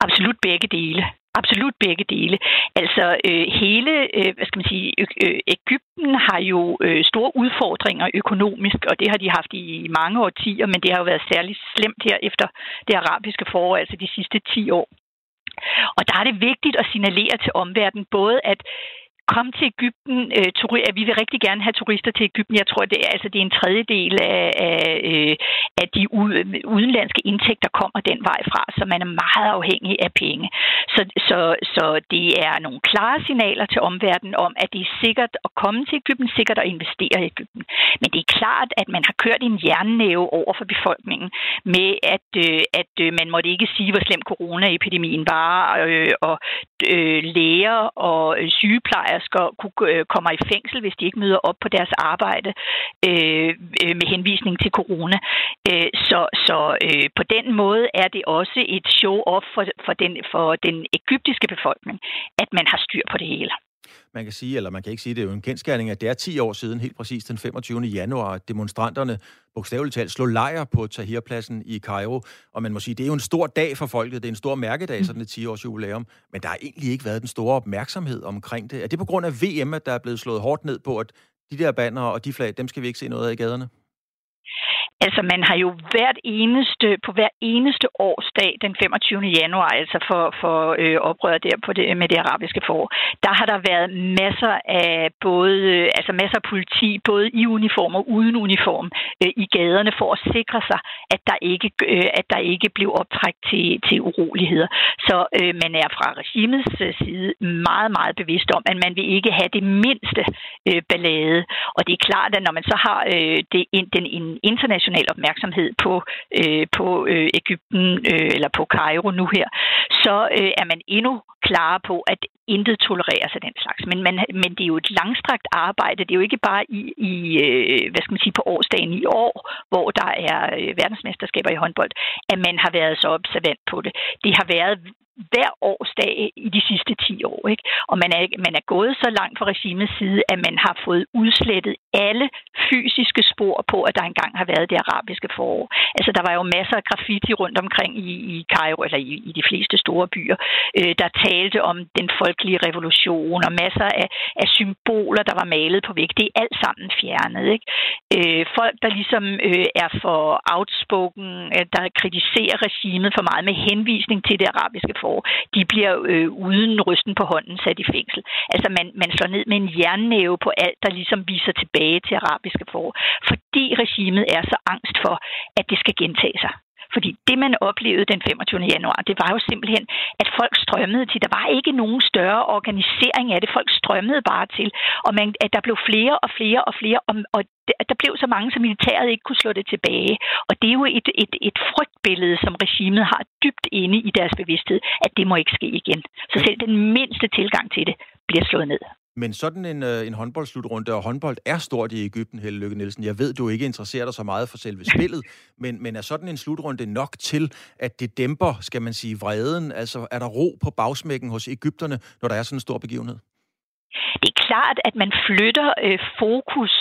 Absolut begge dele. Absolut begge dele. Altså øh, hele, øh, hvad skal man sige, øh, Ægypten har jo øh, store udfordringer økonomisk, og det har de haft i mange årtier, men det har jo været særligt slemt her efter det arabiske forår, altså de sidste 10 år. Og der er det vigtigt at signalere til omverdenen både, at kom til Ægypten. Øh, turi- vi vil rigtig gerne have turister til Ægypten. Jeg tror, det er, altså, det er en tredjedel af, af, øh, af de udenlandske indtægter kommer den vej fra, så man er meget afhængig af penge. Så, så, så det er nogle klare signaler til omverdenen om, at det er sikkert at komme til Ægypten, sikkert at investere i Ægypten. Men det er klart, at man har kørt en jernnæve over for befolkningen med, at, øh, at øh, man måtte ikke sige, hvor slem coronaepidemien var, øh, og øh, læger og øh, sygeplejersker sygeplejersker kunne, øh, kommer i fængsel, hvis de ikke møder op på deres arbejde øh, øh, med henvisning til corona. Øh, så så øh, på den måde er det også et show-off for, for, den, for den egyptiske befolkning, at man har styr på det hele man kan sige, eller man kan ikke sige, det er jo en kendskærning, at det er 10 år siden, helt præcis den 25. januar, at demonstranterne bogstaveligt talt slog lejr på Tahrirpladsen i Cairo. Og man må sige, det er jo en stor dag for folket, det er en stor mærkedag, sådan et 10-års jubilæum, men der har egentlig ikke været den store opmærksomhed omkring det. Er det på grund af VM, at der er blevet slået hårdt ned på, at de der banner og de flag, dem skal vi ikke se noget af i gaderne? Altså, man har jo hvert eneste, på hver eneste årsdag den 25. januar, altså for, for øh, oprøret der på det, med det arabiske forår, der har der været masser af både, øh, altså masser af politi, både i uniform og uden uniform, øh, i gaderne for at sikre sig, at der ikke, øh, at der ikke blev optræk til, til uroligheder. Så øh, man er fra regimets øh, side meget, meget bevidst om, at man vil ikke have det mindste øh, ballade. Og det er klart, at når man så har øh, det, den internationale international opmærksomhed på, øh, på øh, Ægypten øh, eller på Cairo nu her, så øh, er man endnu klar på, at intet tolereres af den slags. Men, man, men det er jo et langstrakt arbejde. Det er jo ikke bare i, i øh, hvad skal man sige, på årsdagen i år, hvor der er øh, verdensmesterskaber i håndbold, at man har været så observant på det. Det har været hver årsdag i de sidste 10 år. Ikke? Og man er, man er gået så langt fra regimets side, at man har fået udslettet alle fysiske spor på, at der engang har været det arabiske forår. Altså, der var jo masser af graffiti rundt omkring i, i Cairo, eller i, i de fleste store byer, øh, der talte om den folkelige revolution, og masser af, af symboler, der var malet på væg. Det er alt sammen fjernet. Ikke? Øh, folk, der ligesom øh, er for outspoken, øh, der kritiserer regimet for meget med henvisning til det arabiske forår, år, de bliver øh, uden rysten på hånden sat i fængsel. Altså man, man slår ned med en jernnæve på alt, der ligesom viser tilbage til arabiske forår, fordi regimet er så angst for, at det skal gentage sig. Fordi det, man oplevede den 25. januar, det var jo simpelthen, at folk strømmede til. Der var ikke nogen større organisering af det. Folk strømmede bare til. Og man, at der blev flere og flere og flere, og, og der blev så mange, som militæret ikke kunne slå det tilbage. Og det er jo et, et, et frygtbillede, som regimet har dybt inde i deres bevidsthed, at det må ikke ske igen. Så selv den mindste tilgang til det bliver slået ned. Men sådan en, øh, en håndboldslutrunde, og håndbold er stort i Ægypten, Helle Lykke Nielsen. Jeg ved, du ikke interesserer dig så meget for selve <laughs> spillet, men, men er sådan en slutrunde nok til, at det dæmper, skal man sige, vreden? Altså, er der ro på bagsmækken hos Ægypterne, når der er sådan en stor begivenhed? Det er klart, at man flytter øh, fokus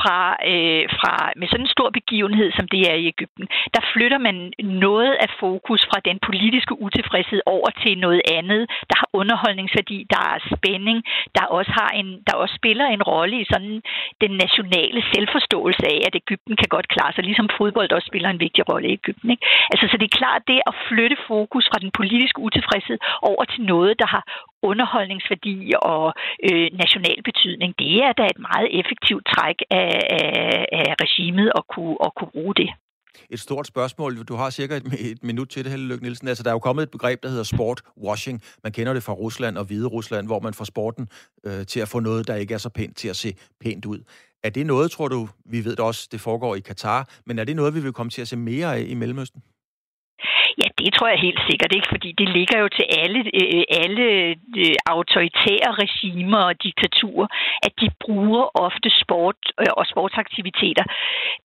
fra, øh, fra med sådan en stor begivenhed, som det er i Ægypten. Der flytter man noget af fokus fra den politiske utilfredshed over til noget andet, der har underholdningsværdi, der er spænding, der også har en, der også spiller en rolle i sådan den nationale selvforståelse af, at Ægypten kan godt klare sig, ligesom fodbold også spiller en vigtig rolle i Ægypten. Ikke? Altså, så det er klart, det at flytte fokus fra den politiske utilfredshed over til noget, der har underholdningsværdi og øh, national betydning, det er da et meget effektivt træk af, af, af regimet at kunne, at kunne bruge det. Et stort spørgsmål. Du har cirka et, et minut til det, Helle Lykke Nielsen. Altså, der er jo kommet et begreb, der hedder sport washing. Man kender det fra Rusland og Hvide Rusland, hvor man får sporten øh, til at få noget, der ikke er så pænt, til at se pænt ud. Er det noget, tror du, vi ved det også, det foregår i Katar, men er det noget, vi vil komme til at se mere af i Mellemøsten? Ja, det tror jeg helt sikkert ikke, fordi det ligger jo til alle, øh, alle øh, autoritære regimer og diktaturer, at de bruger ofte sport øh, og sportsaktiviteter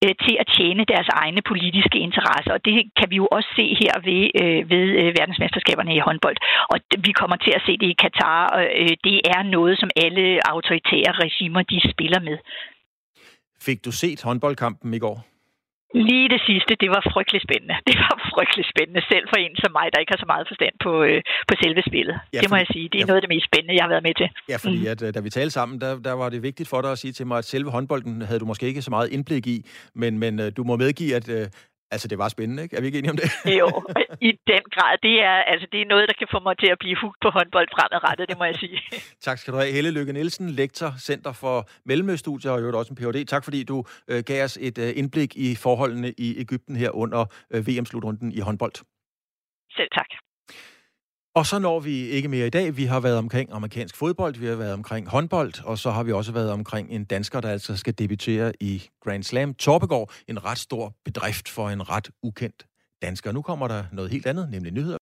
øh, til at tjene deres egne politiske interesser. Og det kan vi jo også se her ved, øh, ved øh, verdensmesterskaberne i håndbold. Og vi kommer til at se det i Katar, og det er noget, som alle autoritære regimer de spiller med. Fik du set håndboldkampen i går? Lige det sidste, det var frygtelig spændende. <laughs> Det var frygtelig spændende, selv for en som mig, der ikke har så meget forstand på, øh, på selve spillet. Ja, det må jeg sige. Det er ja, noget af det mest spændende, jeg har været med til. Ja, fordi mm. at, øh, da vi talte sammen, der, der var det vigtigt for dig at sige til mig, at selve håndbolden havde du måske ikke så meget indblik i, men, men øh, du må medgive, at, øh, Altså, det var spændende, ikke? Er vi ikke enige om det? <laughs> jo, i den grad. Det er, altså, det er noget, der kan få mig til at blive hugt på håndbold fremadrettet, det må jeg sige. <laughs> tak skal du have. Helle Lykke Nielsen, lektor, Center for Mellemøststudier og jo også en Ph.D. Tak fordi du øh, gav os et øh, indblik i forholdene i Ægypten her under øh, VM-slutrunden i håndbold. Selv tak. Og så når vi ikke mere i dag. Vi har været omkring amerikansk fodbold, vi har været omkring håndbold, og så har vi også været omkring en dansker, der altså skal debutere i Grand Slam. Torpegård, en ret stor bedrift for en ret ukendt dansker. Nu kommer der noget helt andet, nemlig nyheder.